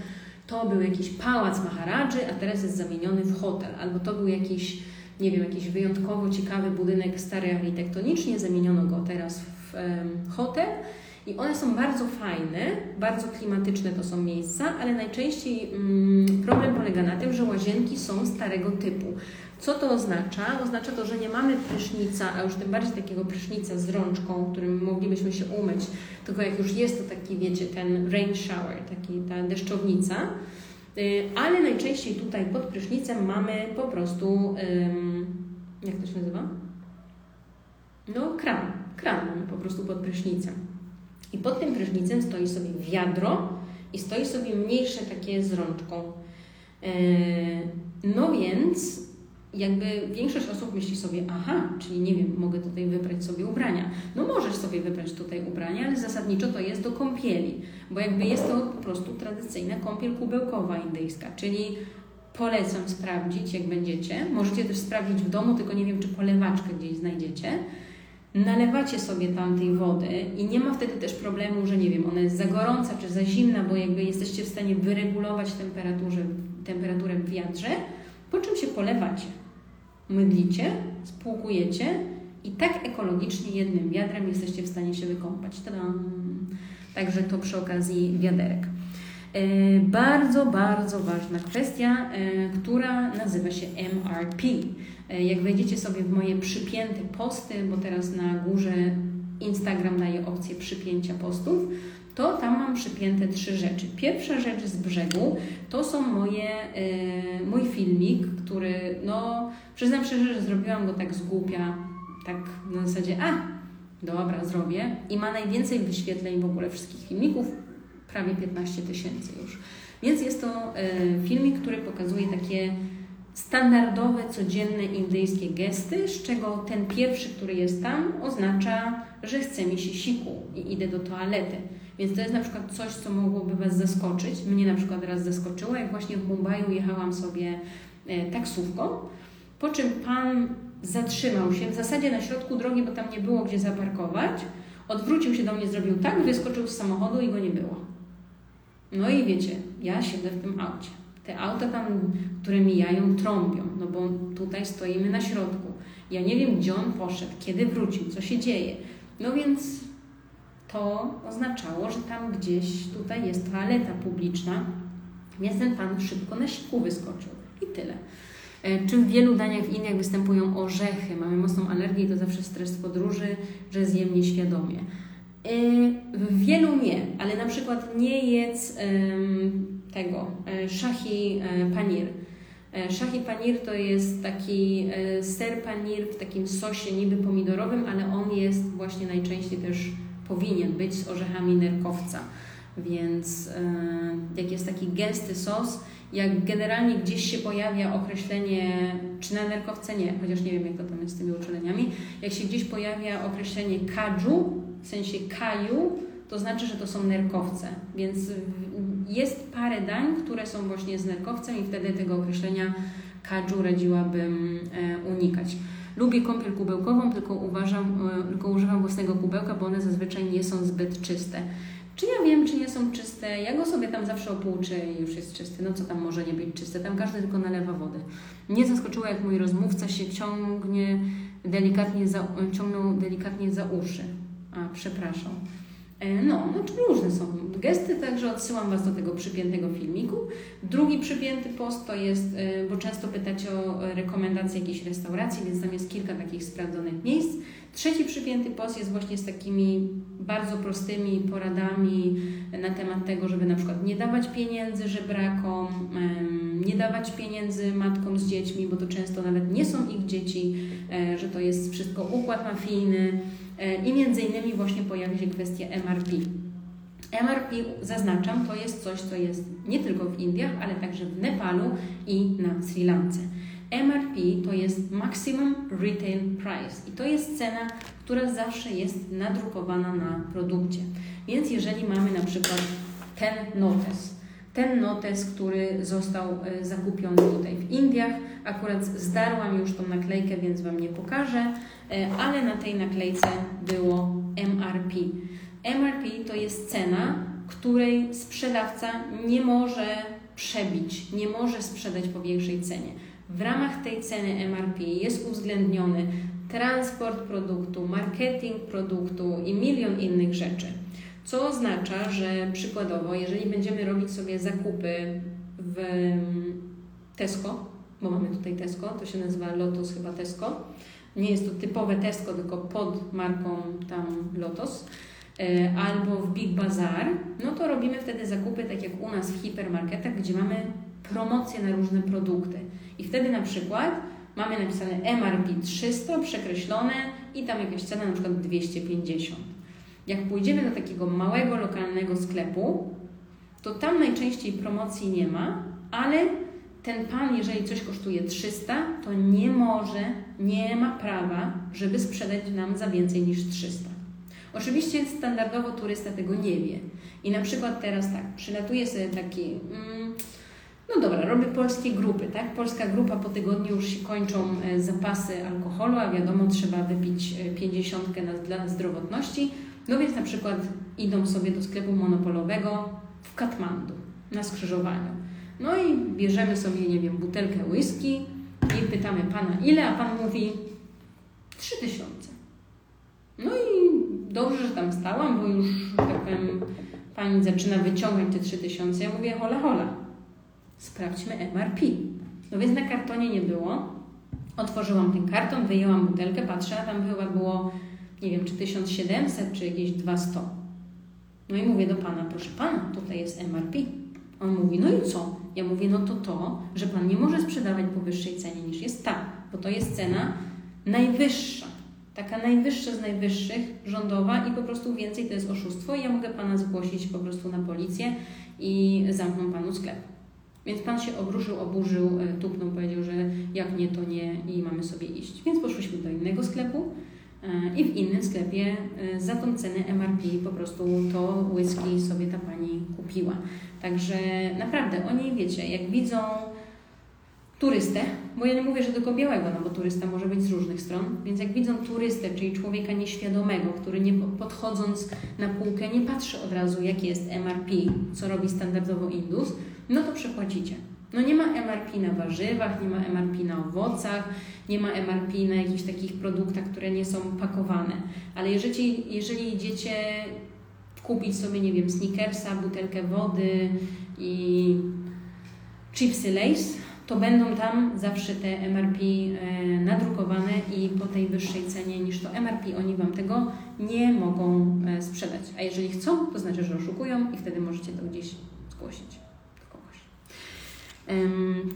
A: to był jakiś pałac Maharadży, a teraz jest zamieniony w hotel, albo to był jakiś nie wiem, jakiś wyjątkowo ciekawy budynek stary architektonicznie, zamieniono go teraz w hotel. I one są bardzo fajne, bardzo klimatyczne to są miejsca, ale najczęściej mm, problem polega na tym, że łazienki są starego typu. Co to oznacza? Oznacza to, że nie mamy prysznica, a już tym bardziej takiego prysznica z rączką, którym moglibyśmy się umyć, tylko jak już jest to taki, wiecie, ten rain shower, taki, ta deszczownica, Y, ale najczęściej tutaj pod prysznicem mamy po prostu, jak to się nazywa? No, kran. Kran mamy po prostu pod prysznicem. I pod tym prysznicem stoi sobie wiadro i stoi sobie mniejsze takie z rączką. Y, no więc jakby większość osób myśli sobie, aha, czyli nie wiem, mogę tutaj wybrać sobie ubrania. No możesz sobie wybrać tutaj ubrania, ale zasadniczo to jest do kąpieli, bo jakby jest to po prostu tradycyjna kąpiel kubełkowa indyjska, czyli polecam sprawdzić, jak będziecie. Możecie też sprawdzić w domu, tylko nie wiem, czy polewaczkę gdzieś znajdziecie. Nalewacie sobie tam tej wody i nie ma wtedy też problemu, że nie wiem, ona jest za gorąca czy za zimna, bo jakby jesteście w stanie wyregulować temperaturę, w wiadrze, po czym się polewacie mydlicie, spłukujecie i tak ekologicznie jednym wiadrem jesteście w stanie się wykąpać. Tadam! Także to przy okazji wiaderek. E, bardzo, bardzo ważna kwestia, e, która nazywa się MRP. E, jak wejdziecie sobie w moje przypięte posty, bo teraz na górze Instagram daje opcję przypięcia postów, to tam mam przypięte trzy rzeczy. Pierwsza rzecz z brzegu to są moje, yy, mój filmik, który, no, przyznam szczerze, że zrobiłam go tak z głupia, tak na zasadzie, a, dobra, zrobię. I ma najwięcej wyświetleń w ogóle wszystkich filmików, prawie 15 tysięcy już. Więc jest to yy, filmik, który pokazuje takie standardowe, codzienne indyjskie gesty, z czego ten pierwszy, który jest tam, oznacza, że chce mi się siku i idę do toalety. Więc to jest na przykład coś, co mogłoby Was zaskoczyć. Mnie na przykład raz zaskoczyło, jak właśnie w Mumbai jechałam sobie e, taksówką, po czym Pan zatrzymał się w zasadzie na środku drogi, bo tam nie było gdzie zaparkować. Odwrócił się do mnie, zrobił tak, wyskoczył z samochodu i go nie było. No i wiecie, ja siedzę w tym aucie. Te auta tam, które mijają, trąbią, no bo tutaj stoimy na środku. Ja nie wiem, gdzie on poszedł, kiedy wrócił, co się dzieje. No więc to oznaczało, że tam gdzieś tutaj jest toaleta publiczna, więc ten pan szybko na siku wyskoczył i tyle. E, Czym w wielu daniach w Indiach występują orzechy, mamy mocną alergię i to zawsze stres podróży, że zjem nieświadomie. E, w Wielu nie, ale na przykład nie jedz tego e, shahi e, panir. Shahi panir to jest taki ser panir w takim sosie niby pomidorowym, ale on jest właśnie najczęściej też powinien być z orzechami nerkowca. Więc e, jak jest taki gęsty sos, jak generalnie gdzieś się pojawia określenie, czy na nerkowce nie, chociaż nie wiem jak to tam jest z tymi uczuleniami, jak się gdzieś pojawia określenie kaju, w sensie kaju, to znaczy, że to są nerkowce. Więc jest parę dań, które są właśnie z nerkowcem i wtedy tego określenia kaju radziłabym e, unikać. Lubię kąpiel kubełkową, tylko uważam, e, tylko używam własnego kubełka, bo one zazwyczaj nie są zbyt czyste. Czy ja wiem, czy nie są czyste? Ja go sobie tam zawsze opłuczę i już jest czysty. No co tam może nie być czyste? Tam każdy tylko nalewa wody. Mnie zaskoczyło, jak mój rozmówca się ciągnie delikatnie za, ciągnął delikatnie za uszy. A, przepraszam. E, No, czyli różne są gesty, także odsyłam Was do tego przypiętego filmiku. Drugi przypięty post to jest, e, bo często pytacie o e, rekomendacje jakiejś restauracji, więc tam jest kilka takich sprawdzonych miejsc. Trzeci przypięty post jest właśnie z takimi bardzo prostymi poradami na temat tego, żeby na przykład nie dawać pieniędzy żebrakom, nie dawać pieniędzy matkom z dziećmi, bo to często nawet nie są ich dzieci, że to jest wszystko układ mafijny i między innymi właśnie pojawia się kwestia MRP. MRP, zaznaczam, to jest coś, co jest nie tylko w Indiach, ale także w Nepalu i na Sri Lance. MRP to jest Maximum Retail Price i to jest cena, która zawsze jest nadrukowana na produkcie. Więc jeżeli mamy na przykład ten notes, ten notes, który został e, zakupiony tutaj w Indiach, akurat zdarłam już tą naklejkę, więc Wam nie pokażę, e, ale na tej naklejce było MRP. MRP to jest cena, której sprzedawca nie może przebić, nie może sprzedać po większej cenie. W ramach tej ceny MRP jest uwzględniony transport produktu, marketing produktu i milion innych rzeczy. Co oznacza, że przykładowo, jeżeli będziemy robić sobie zakupy w Tesco, bo mamy tutaj Tesco, to się nazywa Lotus chyba Tesco. Nie jest to typowe Tesco, tylko pod marką tam Lotus. E, Albo w Big Bazaar, no to robimy wtedy zakupy tak jak u nas w hipermarketach, gdzie mamy promocje na różne produkty. I wtedy na przykład mamy napisane MRP 300, przekreślone i tam jakaś cena na przykład 250. Jak pójdziemy do takiego małego, lokalnego sklepu, to tam najczęściej promocji nie ma, ale ten pan, jeżeli coś kosztuje 300, to nie może, nie ma prawa, żeby sprzedać nam za więcej niż 300. Oczywiście standardowo turysta tego nie wie. I na przykład teraz tak, przylatuje sobie taki, mm, no dobra, robię polskie grupy, tak? Polska grupa po tygodniu już się kończą e, zapasy alkoholu, a wiadomo, trzeba wypić e, 50 na, dla zdrowotności. No więc na przykład idą sobie do sklepu monopolowego w Katmandu na skrzyżowaniu. No i bierzemy sobie, nie wiem, butelkę whisky i pytamy pana ile, a pan mówi 3000. No i dobrze, że tam stałam, bo już, tak powiem, pani zaczyna wyciągać te 3000. Ja mówię, hola, hola, sprawdźmy MRP. No więc na kartonie nie było. Otworzyłam ten karton, wyjęłam butelkę, patrzę, a tam chyba było, nie wiem, czy 1700, czy jakieś 200. No i mówię do pana, proszę pana, tutaj jest MRP. On mówi, no i co? Ja mówię, no to to, że pan nie może sprzedawać po wyższej cenie niż jest ta, bo to jest cena najwyższa. Taka najwyższa z najwyższych, rządowa i po prostu więcej to jest oszustwo i ja mogę pana zgłosić po prostu na policję i zamkną panu sklep. Więc pan się obruszył, oburzył, e, tupnął, powiedział, że jak nie, to nie i mamy sobie iść. Więc poszłyśmy do innego sklepu i w innym sklepie e, za tą cenę MRP po prostu to whisky sobie ta pani kupiła. Także naprawdę oni, wiecie, jak widzą turystę, bo ja nie mówię, że tylko białego, no bo turysta może być z różnych stron, więc jak widzą turystę, czyli człowieka nieświadomego, który nie podchodząc na półkę nie patrzy od razu, jaki jest MRP, co robi standardowo Indus, no to przepłacicie. No nie ma MRP na warzywach, nie ma MRP na owocach, nie ma MRP na jakichś takich produktach, które nie są pakowane. Ale jeżeli, jeżeli idziecie kupić sobie, nie wiem, sneakersa, butelkę wody i chipsy Lays, to będą tam zawsze te MRP e, nadrukowane i po tej wyższej cenie niż to MRP oni Wam tego nie mogą e, sprzedać. A jeżeli chcą, to znaczy, że oszukują i wtedy możecie to gdzieś zgłosić.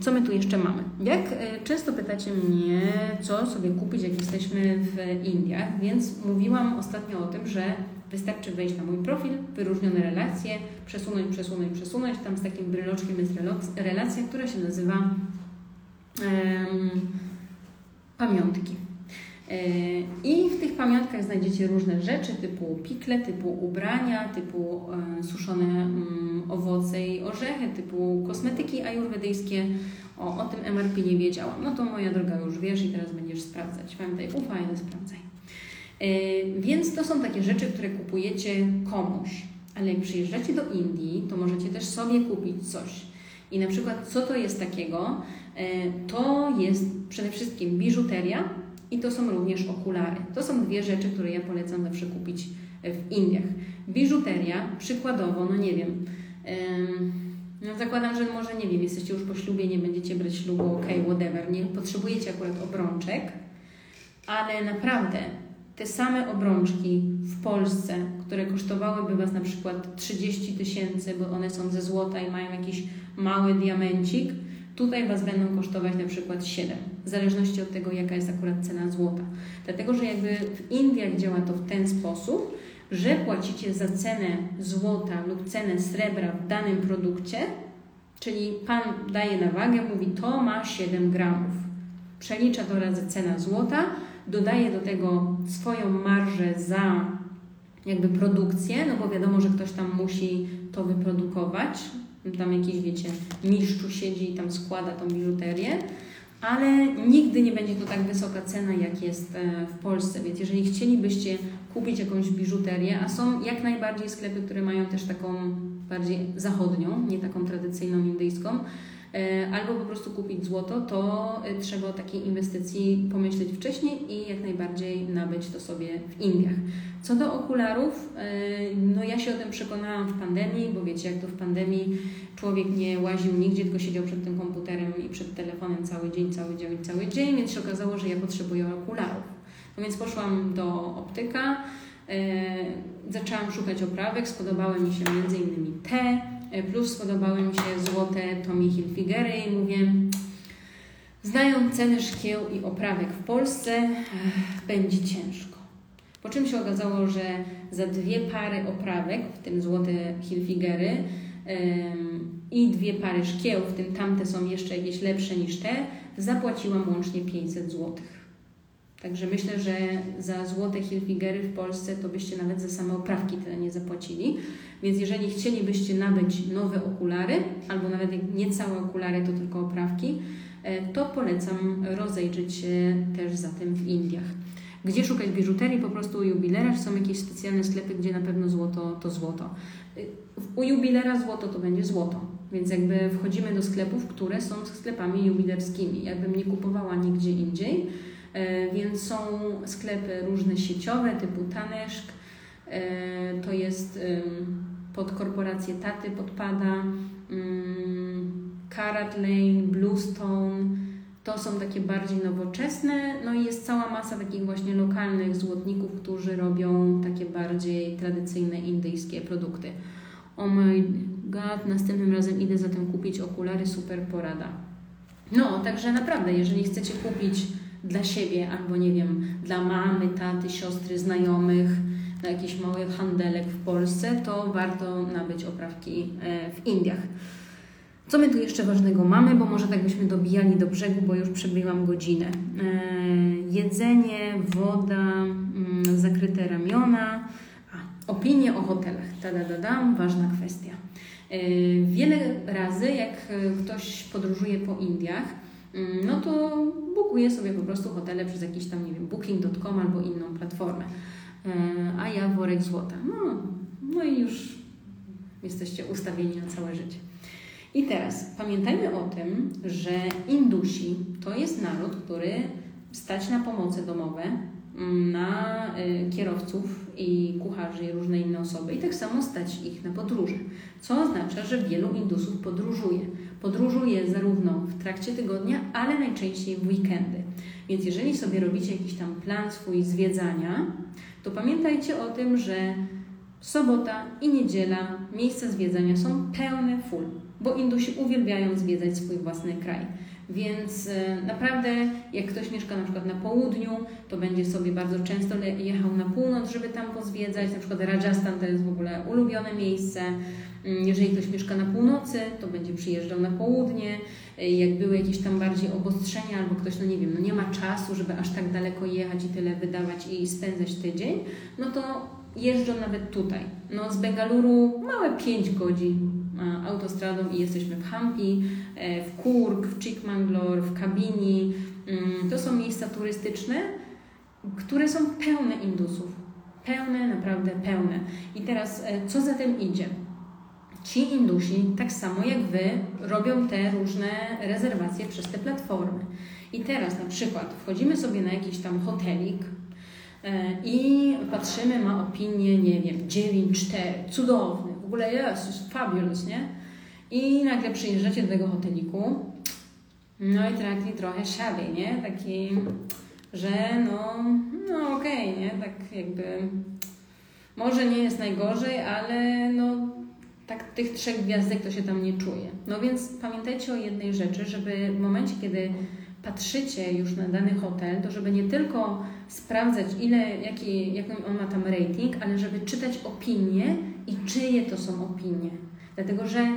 A: Co my tu jeszcze mamy? Jak e, często pytacie mnie, co sobie kupić, jak jesteśmy w Indiach, więc mówiłam ostatnio o tym, że wystarczy wejść na mój profil, wyróżnione relacje, przesunąć, przesunąć, przesunąć. Tam z takim bryloczkiem jest relacja, która się nazywa um, pamiątki. E, I w tych pamiątkach znajdziecie różne rzeczy typu pikle, typu ubrania, typu e, suszone mm, owoce i orzechy, typu kosmetyki ajurwedyjskie. O, o tym MRP nie wiedziałam. No to moja droga już wiesz i teraz będziesz sprawdzać. Pamiętaj, ufaj, ale sprawdzaj. E, więc to są takie rzeczy, które kupujecie komuś. Ale jak przyjeżdżacie do Indii, to możecie też sobie kupić coś. I na przykład, co to jest takiego? To jest przede wszystkim biżuteria, i to są również okulary. To są dwie rzeczy, które ja polecam zawsze kupić w Indiach. Biżuteria, przykładowo, no nie wiem, no zakładam, że może, nie wiem, jesteście już po ślubie, nie będziecie brać ślubu, ok, whatever, nie potrzebujecie akurat obrączek, ale naprawdę te same obrączki w Polsce, które kosztowałyby Was na przykład 30 tysięcy, bo one są ze złota i mają jakiś mały diamencik, Tutaj Was będą kosztować na przykład 7, w zależności od tego, jaka jest akurat cena złota. Dlatego, że jakby w Indiach działa to w ten sposób, że płacicie za cenę złota lub cenę srebra w danym produkcie, czyli Pan daje na wagę, mówi to ma 7 gramów. Przelicza to razy cena złota, dodaje do tego swoją marżę za jakby produkcję, no bo wiadomo, że ktoś tam musi to wyprodukować, tam jakiś, wiecie, mistrzu siedzi i tam składa tą biżuterię, ale nigdy nie będzie to tak wysoka cena, jak jest e, w Polsce. Więc jeżeli chcielibyście kupić jakąś biżuterię, a są jak najbardziej sklepy, które mają też taką bardziej zachodnią, nie taką tradycyjną indyjską, albo po prostu kupić złoto, to e, trzeba o takiej inwestycji pomyśleć wcześniej i jak najbardziej nabyć to sobie w Indiach. Co do okularów, e, no ja się o tym przekonałam w pandemii, bo wiecie, jak to w pandemii człowiek nie łaził nigdzie, tylko siedział przed tym komputerem i przed telefonem cały dzień, cały dzień, cały dzień, więc się okazało, że ja potrzebuję okularów. No więc poszłam do optyka, e, zaczęłam szukać oprawek, spodobały mi się m.in. te, e, plus spodobały mi się złote Tommy Hilfigery i mówię, znając ceny szkieł i oprawek w Polsce, będzie ciężko. Po czym się okazało, że za dwie pary oprawek, w tym złote Hilfigery, i dwie pary szkieł, w tym tamte są jeszcze jakieś lepsze niż te, zapłaciłam łącznie 500 zł. Także myślę, że za złote Hilfigery w Polsce to byście nawet za same oprawki tyle nie zapłacili. Więc jeżeli chcielibyście nabyć nowe okulary, albo nawet nie całe okulary, to tylko oprawki, e, to polecam rozejrzeć się też za tym w Indiach. Gdzie szukać biżuterii? Po prostu u jubilera, są jakieś specjalne sklepy, gdzie na pewno złoto to złoto. U jubilera złoto to będzie złoto, więc jakby wchodzimy do sklepów, które są sklepami jubilerskimi. Jakbym nie kupowała nigdzie indziej, e, więc są sklepy różne sieciowe typu Taneszk, e, to jest pod korporację Taty podpada, Karat Lane, Bluestone, to są takie bardziej nowoczesne, no i jest cała masa takich właśnie lokalnych złotników, którzy robią takie bardziej tradycyjne indyjskie produkty. Oh my god, następnym razem idę zatem kupić okulary, super porada. No, także naprawdę, jeżeli chcecie kupić dla siebie albo nie wiem, dla mamy, taty, siostry, znajomych, na jakiś mały handelek w Polsce, to warto nabyć oprawki e, w Indiach. Co my tu jeszcze ważnego mamy, bo może tak byśmy dobijali do brzegu, bo już przebyłam godzinę. E, jedzenie, woda, mm, zakryte ramiona, a, opinie o hotelach. Tada, ważna kwestia. E, wiele razy, jak ktoś podróżuje po Indiach, mm, no to bukuje sobie po prostu hotele przez jakiś tam, nie wiem, booking.com albo inną platformę. E, a ja worek złota. No, no i już jesteście ustawieni na całe życie. I teraz pamiętajmy o tym, że Indusi to jest naród, który stać na pomoce domowe, mm, na y, kierowców i kucharzy i różne inne osoby i tak samo stać ich na podróże, co oznacza, że wielu Indusów podróżuje. Podróżuje zarówno w trakcie tygodnia, ale najczęściej w weekendy. Więc jeżeli sobie robicie jakiś tam plan swój zwiedzania, to pamiętajcie o tym, że sobota i niedziela miejsca zwiedzania są pełne full, bo Indusi uwielbiają zwiedzać swój własny kraj. Więc e, naprawdę, jak ktoś mieszka na przykład na południu, to będzie sobie bardzo często jechał na północ, żeby tam pozwiedzać. Na przykład Rajasthan to jest w ogóle ulubione miejsce. Mm, jeżeli ktoś mieszka na północy, to będzie przyjeżdżał na południe. Jak były jakieś tam bardziej obostrzenia, albo ktoś, no nie wiem, no nie ma czasu, żeby aż tak daleko jechać i tyle wydawać i spędzać tydzień, no to jeżdżą nawet tutaj. No z Bengaluru małe 5 godzin autostradą i jesteśmy w Hampi, e, w Kurk, w Chikmagalur, w Kabini. Mm, to są miejsca turystyczne, które są pełne Indusów. Pełne, naprawdę pełne. I teraz, e, co za tym idzie? Ci Indusi, tak samo jak Wy, robią te różne rezerwacje przez te platformy. I teraz na przykład wchodzimy sobie na jakiś tam hotelik, e, i patrzymy, ma opinię, nie wiem, 9-4, cudowny, w ogóle jest, fabulous, nie? I nagle przyjeżdżacie do tego hoteliku, no i taki trochę shabby, nie? Taki, że no, no okej, okay, nie? Tak jakby, może nie jest najgorzej, ale no tak tych trzech gwiazdek to się tam nie czuje. No więc pamiętajcie o jednej rzeczy, żeby w momencie, kiedy patrzycie już na dany hotel, to żeby nie tylko sprawdzać, ile, jaki, jaki on ma tam rating, ale żeby czytać opinie i czyje to są opinie. Dlatego, że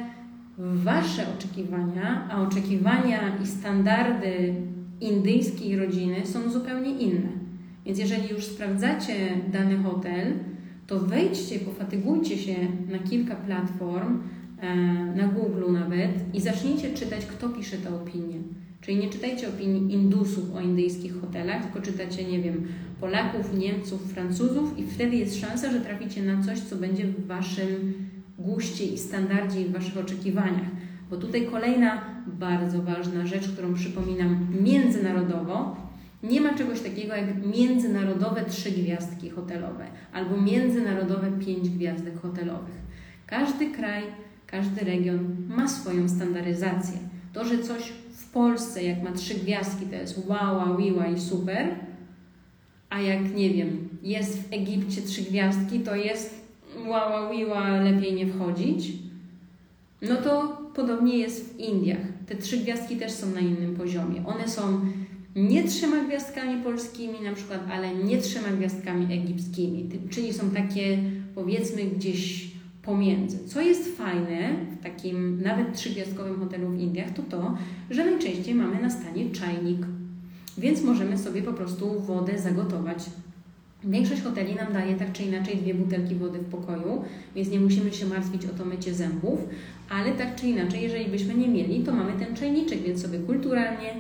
A: Wasze oczekiwania, a oczekiwania i standardy indyjskiej rodziny są zupełnie inne. Więc jeżeli już sprawdzacie dany hotel, to wejdźcie, pofatygujcie się na kilka platform, e, na Google nawet i zacznijcie czytać, kto pisze te opinie. Czyli nie czytajcie opinii Indusów o indyjskich hotelach, tylko czytacie, nie wiem, Polaków, Niemców, Francuzów i wtedy jest szansa, że traficie na coś, co będzie w Waszym guście i standardzie i w Waszych oczekiwaniach. Bo tutaj kolejna bardzo ważna rzecz, którą przypominam międzynarodowo, nie ma czegoś takiego jak międzynarodowe trzy gwiazdki hotelowe albo międzynarodowe pięć gwiazdek hotelowych. Każdy kraj, każdy region ma swoją standaryzację. To, że coś w Polsce, jak ma trzy gwiazdki, to jest wow, wiła i super, a jak nie wiem, jest w Egipcie trzy gwiazdki, to jest wow, wiła, lepiej nie wchodzić. No to podobnie jest w Indiach. Te trzy gwiazdki też są na innym poziomie. One są nie trzema gwiazdkami polskimi na przykład, ale nie trzema gwiazdkami egipskimi, czyli są takie powiedzmy gdzieś pomiędzy. Co jest fajne w takim nawet trzygwiazdkowym hotelu w Indiach, to to, że najczęściej mamy na stanie czajnik, więc możemy sobie po prostu wodę zagotować. Większość hoteli nam daje tak czy inaczej dwie butelki wody w pokoju, więc nie musimy się martwić o to mycie zębów, ale tak czy inaczej, jeżeli byśmy nie mieli, to mamy ten czajniczek, więc sobie kulturalnie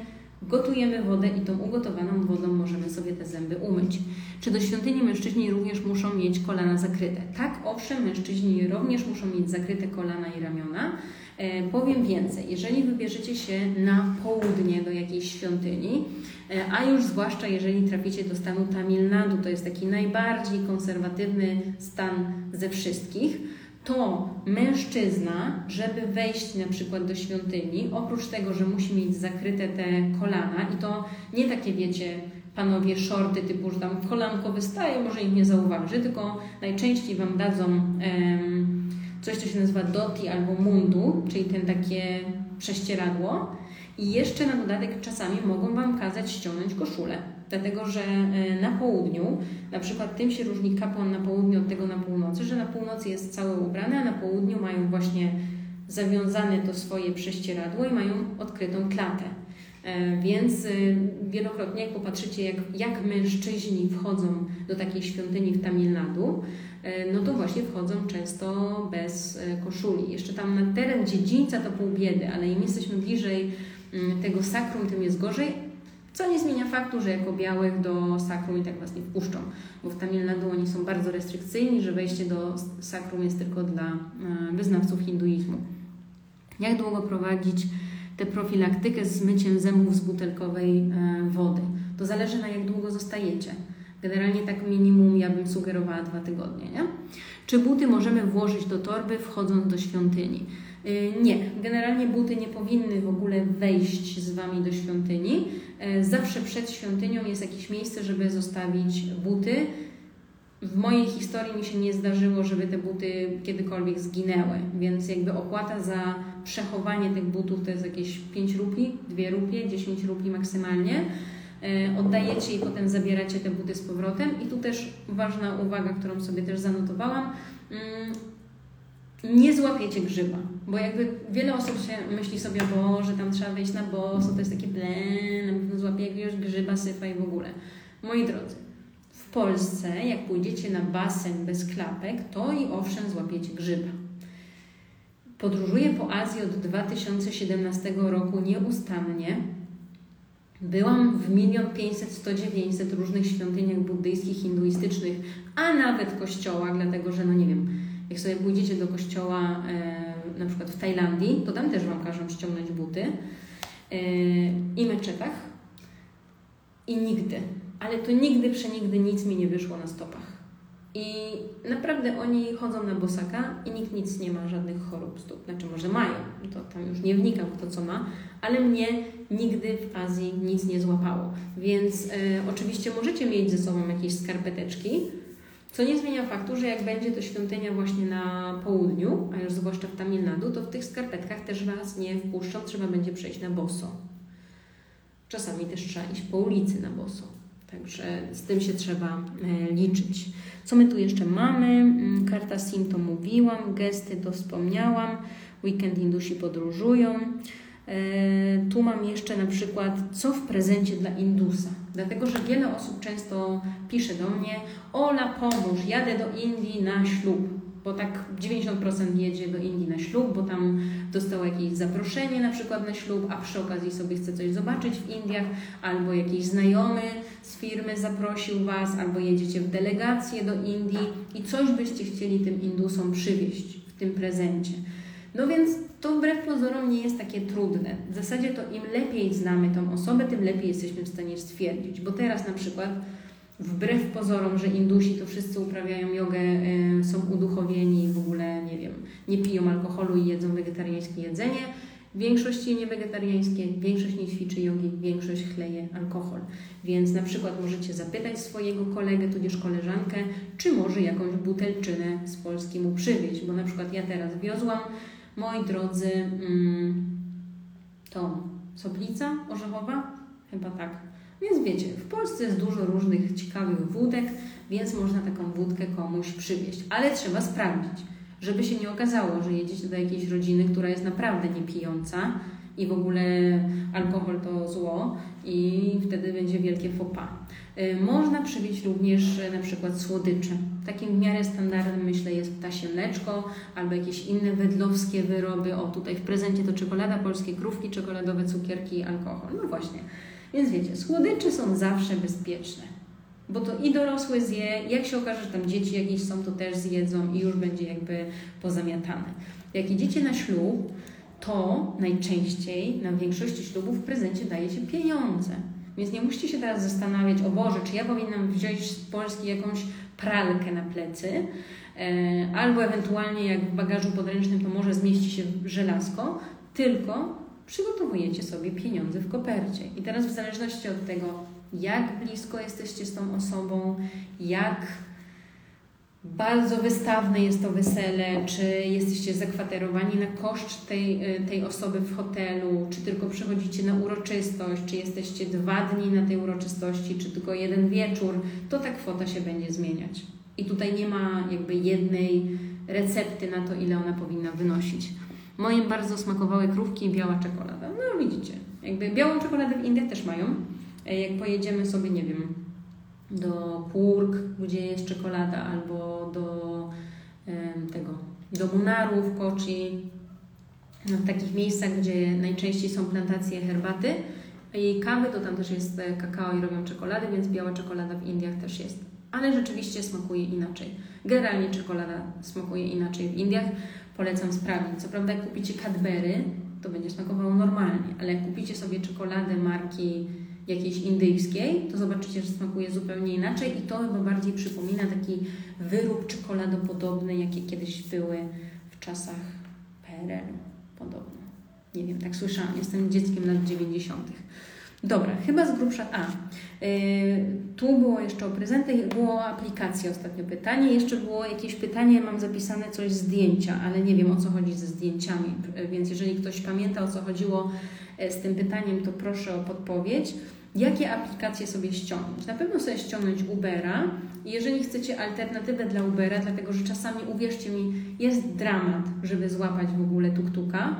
A: gotujemy wodę i tą ugotowaną wodą możemy sobie te zęby umyć. Czy do świątyni mężczyźni również muszą mieć kolana zakryte? Tak, owszem, mężczyźni również muszą mieć zakryte kolana i ramiona. E, powiem więcej, jeżeli wybierzecie się na południe do jakiejś świątyni, e, a już zwłaszcza jeżeli traficie do stanu Tamil Nadu, to jest taki najbardziej konserwatywny stan ze wszystkich, to mężczyzna, żeby wejść na przykład do świątyni, oprócz tego, że musi mieć zakryte te kolana i to nie takie wiecie, panowie shorty typu, że tam kolanko wystaje, może ich nie zauważy, tylko najczęściej Wam dadzą coś, co się nazywa doti albo mundu, czyli ten takie prześcieradło. I jeszcze na dodatek czasami mogą Wam kazać ściągnąć koszulę, dlatego że e, na południu, na przykład tym się różni kapłan na południu od tego na północy, że na północy jest całe ubrane, a na południu mają właśnie zawiązane to swoje prześcieradło i mają odkrytą klatę. E, więc e, wielokrotnie, jak popatrzycie, jak, jak mężczyźni wchodzą do takiej świątyni w Tamil Nadu, no to właśnie wchodzą często bez koszuli. Jeszcze tam na teren dziedzińca to pół biedy, ale im jesteśmy bliżej Mm, tego sakrum, tym jest gorzej, co nie zmienia faktu, że jako białych do sakrum i tak Was nie wpuszczą, bo w Tamil Nadu oni są bardzo restrykcyjni, że wejście do sakrum jest tylko dla e, wyznawców hinduizmu. Jak długo prowadzić tę profilaktykę z myciem zębów z butelkowej e, wody? To zależy na jak długo zostajecie. Generalnie tak minimum ja bym sugerowała dwa tygodnie, nie? Czy buty możemy włożyć do torby wchodząc do świątyni? Yy, Nie, generalnie buty nie powinny w ogóle wejść z Wami do świątyni. Yy, Zawsze przed świątynią jest jakieś miejsce, żeby zostawić buty. W mojej historii mi się nie zdarzyło, żeby te buty kiedykolwiek zginęły, więc jakby opłata za przechowanie tych butów to jest jakieś 5 rupii, 2 rupie, 10 rupii maksymalnie. E, Oddajecie i potem zabieracie te buty z powrotem. I tu też ważna uwaga, którą sobie też zanotowałam. Mm, Nie złapiecie grzyba, bo jakby wiele osób się myśli sobie, bo że tam trzeba wejść na boso, to jest takie pewno złapie jakiegoś grzyba, syfa i w ogóle. Moi drodzy, w Polsce, jak pójdziecie na basen bez klapek, to i owszem złapiecie grzyba. Podróżuję po Azji od 2017 roku nieustannie. Byłam w milion 500, 100, 900 różnych świątyniach buddyjskich, hinduistycznych, a nawet kościołach, dlatego że, no nie wiem, jak sobie pójdziecie do kościoła e, na przykład w Tajlandii, to tam też Wam każą ściągnąć buty e, i meczetach i nigdy, ale to nigdy, przenigdy nic mi nie wyszło na stopach. I naprawdę oni chodzą na bosaka i nikt nic nie ma, żadnych chorób stóp. Znaczy może mają, to tam już nie wnikam w to, co ma, ale mnie nigdy w Azji nic nie złapało. Więc e, oczywiście możecie mieć ze sobą jakieś skarpeteczki, co nie zmienia faktu, że jak będzie to świątynia właśnie na południu, a już zwłaszcza w Tamil Nadu, to w tych skarpetkach też Was nie wpuszczą, trzeba będzie przejść na boso. Czasami też trzeba iść po ulicy na boso. Także z tym się trzeba e, liczyć. Co my tu jeszcze mamy? Mm, Karta SIM to mówiłam, gesty to wspomniałam, weekend Indusi podróżują. E, Tu mam jeszcze na przykład, co w prezencie dla Indusa. Dlatego, że wiele osób często pisze do mnie, Ola pomóż, jadę do Indii na ślub. Bo tak 90% jedzie do Indii na ślub, bo tam dostał jakieś zaproszenie na przykład na ślub, a przy okazji sobie chce coś zobaczyć w Indiach, albo jakiś znajomy z firmy zaprosił Was, albo jedziecie w delegację do Indii i coś byście chcieli tym Indusom przywieźć w tym prezencie. No więc to wbrew pozorom nie jest takie trudne. W zasadzie to im lepiej znamy tą osobę, tym lepiej jesteśmy w stanie stwierdzić. Bo teraz na przykład, wbrew pozorom, że Indusi to wszyscy uprawiają jogę, y, są uduchowieni, w ogóle nie wiem, nie piją alkoholu i jedzą wegetariańskie jedzenie. Większość je nie wegetariańskie, większość nie ćwiczy jogi, większość chleje alkohol. Więc na przykład możecie zapytać swojego kolegę, tudzież koleżankę, czy może jakąś butelczynę z Polski mu przywieźć. Bo na przykład ja teraz wiozłam, moi drodzy, mm, tą soplica orzechowa? Chyba tak. Więc wiecie, w Polsce jest dużo różnych ciekawych wódek, więc można taką wódkę komuś przywieźć. Ale trzeba sprawdzić, żeby się nie okazało, że jedziecie do jakiejś rodziny, która jest naprawdę niepijąca i w ogóle alkohol to zło i wtedy będzie wielkie faux pas. Y, Można przywieźć również y, na przykład słodycze. Takim w miarę standardem myślę jest ptasie mleczko albo jakieś inne wedlowskie wyroby. O tutaj w prezencie to czekolada, polskie krówki, czekoladowe cukierki i alkohol. No właśnie. Więc wiecie, słodycze są zawsze bezpieczne. Bo to i dorosły zje, jak się okaże, że tam dzieci jakieś są, to też zjedzą i już będzie jakby pozamiatane. Jak idziecie na ślub, to najczęściej na większości ślubów w prezencie daje się pieniądze. Więc nie musicie się teraz zastanawiać, o Boże, czy ja powinnam wziąć z Polski jakąś pralkę na plecy, e, albo ewentualnie jak w bagażu podręcznym to może zmieści się żelazko, tylko przygotowujecie sobie pieniądze w kopercie. I teraz w zależności od tego, jak blisko jesteście z tą osobą, jak bardzo wystawne jest to wesele, czy jesteście zakwaterowani na koszt tej, y, tej osoby w hotelu, czy tylko przychodzicie na uroczystość, czy jesteście dwa dni na tej uroczystości, czy tylko jeden wieczór, to ta kwota się będzie zmieniać. I tutaj nie ma jakby jednej recepty na to, ile ona powinna wynosić. Moim bardzo smakowały krówki i biała czekolada. No widzicie, jakby białą czekoladę w Indiach też mają. E, Jak pojedziemy sobie, nie wiem, do Purg, gdzie jest czekolada, albo do tego, do Munaru w Kochi, no, w takich miejscach, gdzie najczęściej są plantacje herbaty i kawy, to tam też jest e, kakao i robią czekoladę, więc biała czekolada w Indiach też jest. Ale rzeczywiście smakuje inaczej. Generalnie czekolada smakuje inaczej w Indiach. Polecam sprawdzić. Co prawda, jak kupicie Cadbury, to będzie smakowało normalnie, ale jak kupicie sobie czekoladę marki jakiejś indyjskiej, to zobaczycie, że smakuje zupełnie inaczej i to chyba bardziej przypomina taki wyrób czekoladopodobny, jakie kiedyś były w czasach PRL-u. Podobno. Nie wiem, tak słyszałam. Jestem dzieckiem lat 90. Dobra, chyba z grubsza. A, yy, tu było jeszcze o prezentach, było o aplikacji ostatnio pytanie. Jeszcze było jakieś pytanie, mam zapisane coś zdjęcia, ale nie wiem o co chodzi ze zdjęciami, więc jeżeli ktoś pamięta o co chodziło e, z tym pytaniem, to proszę o podpowiedź. Jakie aplikacje sobie ściągnąć? Na pewno sobie ściągnąć Ubera. Jeżeli chcecie alternatywę dla Ubera, dlatego że czasami, uwierzcie mi, jest dramat, żeby złapać w ogóle tuktuka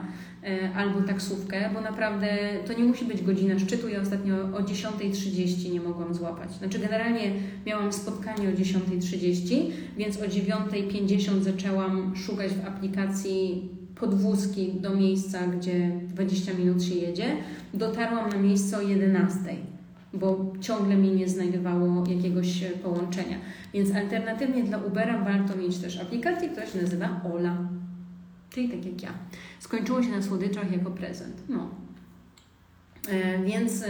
A: albo taksówkę, bo naprawdę to nie musi być godzina szczytu. Ja ostatnio o 10.30 nie mogłam złapać. Znaczy generalnie miałam spotkanie o 10.30, więc o 9.50 zaczęłam szukać w aplikacji podwózki do miejsca, gdzie 20 minut się jedzie. Dotarłam na miejsce o 11, bo ciągle mi nie znajdowało jakiegoś połączenia. Więc alternatywnie dla Ubera warto mieć też aplikację, która się nazywa Ola. Czyli tak jak ja. Skończyło się na słodyczach jako prezent. No. E, więc e,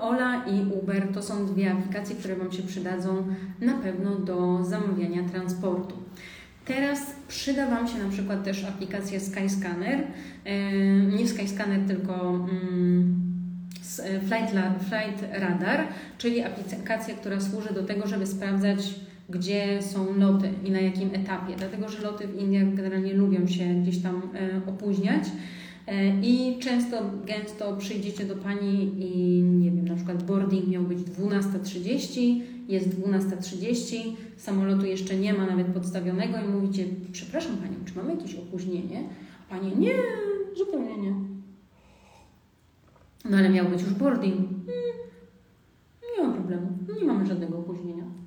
A: Ola i Uber to są dwie aplikacje, które Wam się przydadzą na pewno do zamawiania transportu. Teraz przyda Wam się na przykład też aplikacja Skyscanner, nie Skyscanner, tylko mm, e, Flight Radar, czyli aplikacja, która służy do tego, żeby sprawdzać, gdzie są loty i na jakim etapie, dlatego że loty w Indiach generalnie lubią się gdzieś tam e, opóźniać. E, I często, gęsto przyjdziecie do pani i nie wiem, na przykład boarding miał być 12.30, jest 12.30, samolotu jeszcze nie ma nawet podstawionego i mówicie, przepraszam Panią, czy mamy jakieś opóźnienie? A Pani, nie, zupełnie nie. No ale miał być już boarding. Hmm, nie ma problemu, nie mamy żadnego opóźnienia.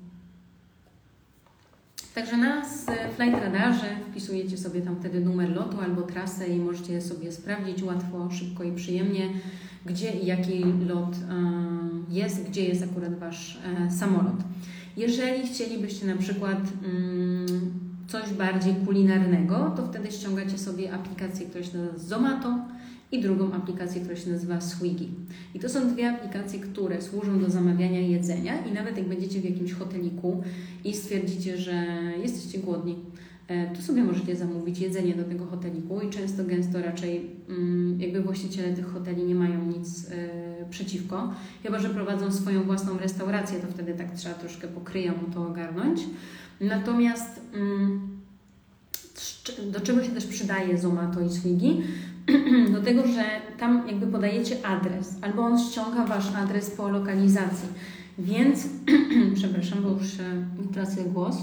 A: Także na Flight Radarze wpisujecie sobie tam wtedy numer lotu albo trasę i możecie sobie sprawdzić łatwo, szybko i przyjemnie, gdzie i jaki lot e, jest, gdzie jest akurat Wasz e, samolot. Jeżeli chcielibyście na przykład mm, coś bardziej kulinarnego, to wtedy ściągacie sobie aplikację, która się nazywa Zomato i drugą aplikację, która się nazywa Swiggy. I to są dwie aplikacje, które służą do zamawiania jedzenia i nawet jak będziecie w jakimś hoteliku i stwierdzicie, że jesteście głodni, e, to sobie możecie zamówić jedzenie do tego hoteliku i często, gęsto raczej mm, jakby właściciele tych hoteli nie mają nic e, przeciwko, chyba że prowadzą swoją własną restaurację, to wtedy tak trzeba troszkę pokryjomu to ogarnąć. Natomiast mm, do czego się też przydaje Zomato i Swiggy? do tego, że tam jakby podajecie adres, albo on ściąga Wasz adres po lokalizacji. Więc, przepraszam, bo już mi tracę głos.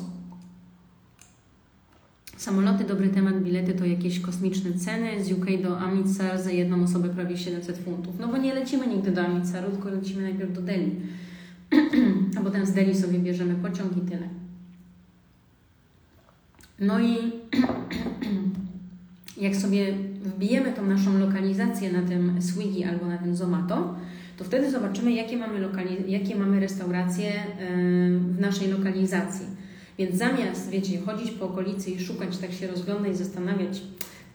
A: Samoloty, dobry temat, bilety to jakieś kosmiczne ceny. Z UK do Amritsar za jedną osobę prawie 700 funtów. No bo nie lecimy nigdy do Amritsaru, tylko lecimy najpierw do Delhi. A potem z Delhi sobie bierzemy pociąg i tyle. No i jak sobie wbijemy tą naszą lokalizację na tym Swiggy albo na tym Zomato, to wtedy zobaczymy, jakie mamy, lokali- jakie mamy restauracje w naszej lokalizacji. Więc zamiast, wiecie, chodzić po okolicy i szukać, tak się rozglądać, zastanawiać,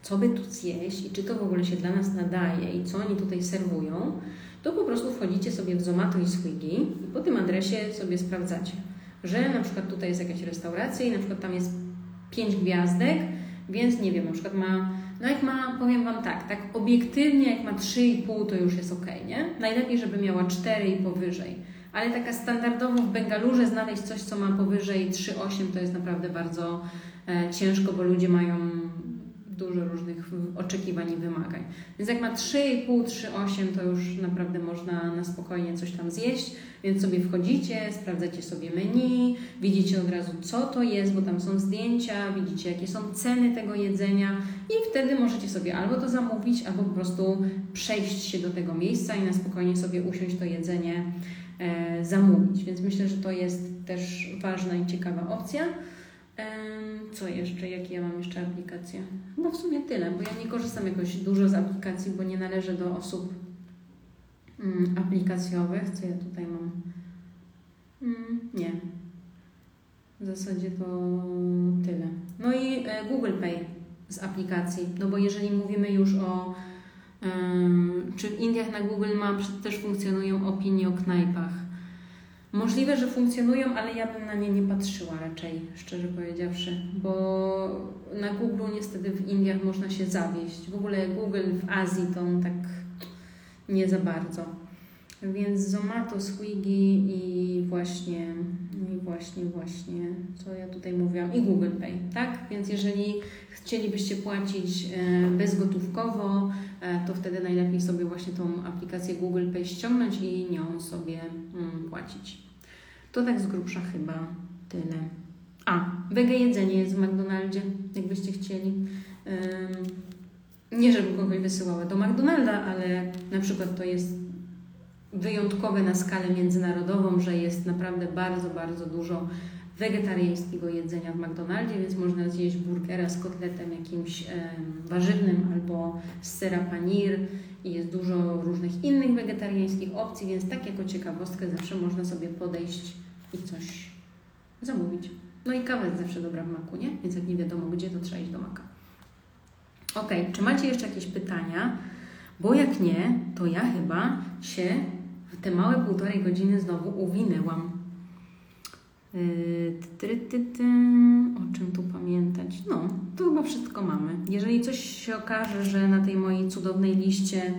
A: co by tu zjeść i czy to w ogóle się dla nas nadaje i co oni tutaj serwują, to po prostu wchodzicie sobie w Zomato i Swiggy i po tym adresie sobie sprawdzacie, że na przykład tutaj jest jakaś restauracja i na przykład tam jest pięć gwiazdek, więc nie wiem, na przykład ma, no jak ma, powiem Wam tak, tak obiektywnie jak ma 3,5 to już jest ok, nie? Najlepiej, żeby miała 4 i powyżej. Ale taka standardowo w Bengalurze znaleźć coś, co ma powyżej 3,8 to jest naprawdę bardzo e, ciężko, bo ludzie mają dużo różnych oczekiwań i wymagań. Więc jak ma 3,5, 3,8 to już naprawdę można na spokojnie coś tam zjeść, więc sobie wchodzicie, sprawdzacie sobie menu, widzicie od razu co to jest, bo tam są zdjęcia, widzicie jakie są ceny tego jedzenia i wtedy możecie sobie albo to zamówić, albo po prostu przejść się do tego miejsca i na spokojnie sobie usiąść to jedzenie e, zamówić. Więc myślę, że to jest też ważna i ciekawa opcja. Co jeszcze? Jakie ja mam jeszcze aplikacje? No w sumie tyle, bo ja nie korzystam jakoś dużo z aplikacji, bo nie należę do osób mm, aplikacjowych. Co ja tutaj mam? Mm, nie. W zasadzie to tyle. No i e, Google Pay z aplikacji, no bo jeżeli mówimy już o Czy w Indiach na Google Maps też funkcjonują opinie o knajpach? Możliwe, że funkcjonują, ale ja bym na nie nie patrzyła raczej, szczerze powiedziawszy, bo na Google niestety w Indiach można się zawieść. W ogóle Google w Azji to on tak nie za bardzo. Więc Zomato, Swiggy i właśnie, i właśnie, właśnie, co ja tutaj mówiłam, i Google Pay, tak? Więc jeżeli chcielibyście płacić e, bezgotówkowo, e, to wtedy najlepiej sobie właśnie tą aplikację Google Pay ściągnąć i nią sobie mm, płacić. To tak z grubsza chyba tyle. A, wege jedzenie jest w McDonaldzie, jakbyście chcieli. Nie, żebym kogoś wysyłała do McDonalda, ale na przykład to jest wyjątkowe na skalę międzynarodową, że jest naprawdę bardzo, bardzo dużo wegetariańskiego jedzenia w McDonaldzie, więc można zjeść burgera z kotletem jakimś warzywnym albo z sera panir i jest dużo różnych innych wegetariańskich opcji, więc tak jako ciekawostkę zawsze można sobie podejść i coś zamówić. No i kawa jest zawsze dobra w maku, nie? Więc jak nie wiadomo gdzie, to trzeba iść do maka. Ok, czy macie jeszcze jakieś pytania? Bo jak nie, to ja chyba się w te małe półtorej godziny znowu uwinęłam. Yy, ty, ty, ty, ty. O czym tu pamiętać? No, to chyba wszystko mamy. Jeżeli coś się okaże, że na tej mojej cudownej liście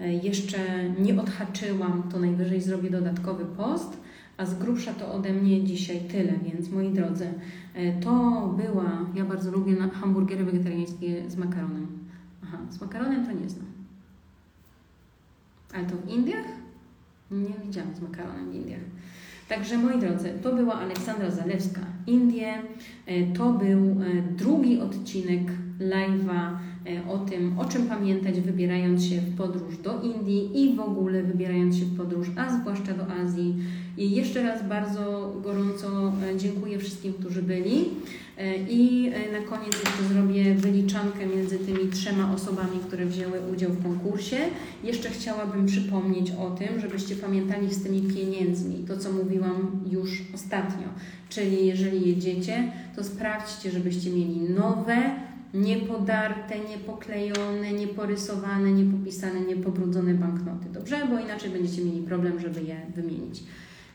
A: e, jeszcze nie odhaczyłam, to najwyżej zrobię dodatkowy post, a z grubsza to ode mnie dzisiaj tyle, więc moi drodzy, e, to była, ja bardzo lubię hamburgery wegetariańskie z makaronem. Aha, z makaronem to nie znam. Ale to w Indiach? Nie widziałam z makaronem w Indiach. Także moi drodzy, to była Aleksandra Zalewska, Indie. E, To był e, drugi odcinek live'a o tym, o czym pamiętać, wybierając się w podróż do Indii i w ogóle wybierając się w podróż, a zwłaszcza do Azji. I jeszcze raz bardzo gorąco e, dziękuję wszystkim, którzy byli. E, I e, na koniec jeszcze zrobię wyliczankę między tymi trzema osobami, które wzięły udział w konkursie. Jeszcze chciałabym przypomnieć o tym, żebyście pamiętali z tymi pieniędzmi, to co mówiłam już ostatnio. Czyli jeżeli jedziecie, to sprawdźcie, żebyście mieli nowe, niepodarte, niepoklejone, nieporysowane, niepopisane, niepobrudzone banknoty. Dobrze? Bo inaczej będziecie mieli problem, żeby je wymienić.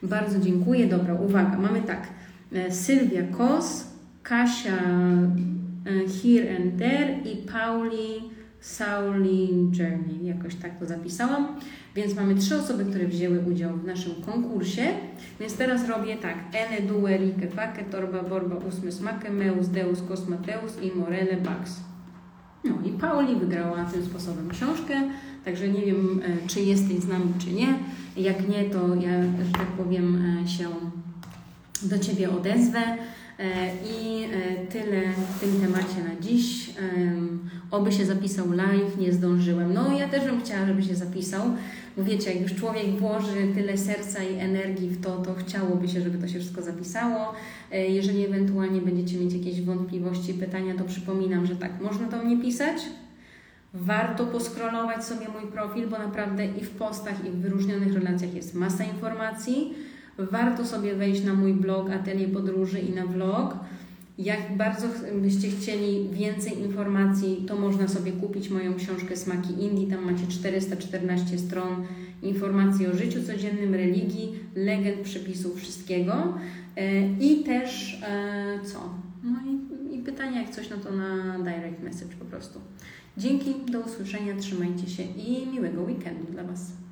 A: Bardzo dziękuję. Dobra, uwaga, mamy tak. E, Sylwia Kos, Kasia e, Here and There i Pauli Sauli Journey. Jakoś tak to zapisałam. Więc mamy trzy osoby, które wzięły udział w naszym konkursie. Więc teraz robię tak. Ene, due, rike, fake, torba, borba, ósmy smake, meus, deus, kosmateus i morele, bax. No i Pauli wygrała tym sposobem książkę. Także nie wiem, e, czy jesteś z nami, czy nie. Jak nie, to ja, że tak powiem, e, się do Ciebie odezwę. E, I e, tyle w tym temacie na dziś. Oby się zapisał live, nie zdążyłem. No ja też bym chciała, żeby się zapisał, bo wiecie, jak już człowiek włoży tyle serca i energii w to, to chciałoby się, żeby to się wszystko zapisało. E, Jeżeli ewentualnie będziecie mieć jakieś wątpliwości, pytania, to przypominam, że tak, można do mnie pisać. Warto poskrolować sobie mój profil, bo naprawdę i w postach, i w wyróżnionych relacjach jest masa informacji. Warto sobie wejść na mój blog Atelier Podróży i na vlog. Jak bardzo byście chcieli więcej informacji, to można sobie kupić moją książkę Smaki Indii. Tam macie 414 stron informacji o życiu codziennym, religii, legend, przepisów, wszystkiego. E, I też e, co? No i, i pytania, jak coś, no to na direct message po prostu. Dzięki, do usłyszenia, trzymajcie się i miłego weekendu dla Was.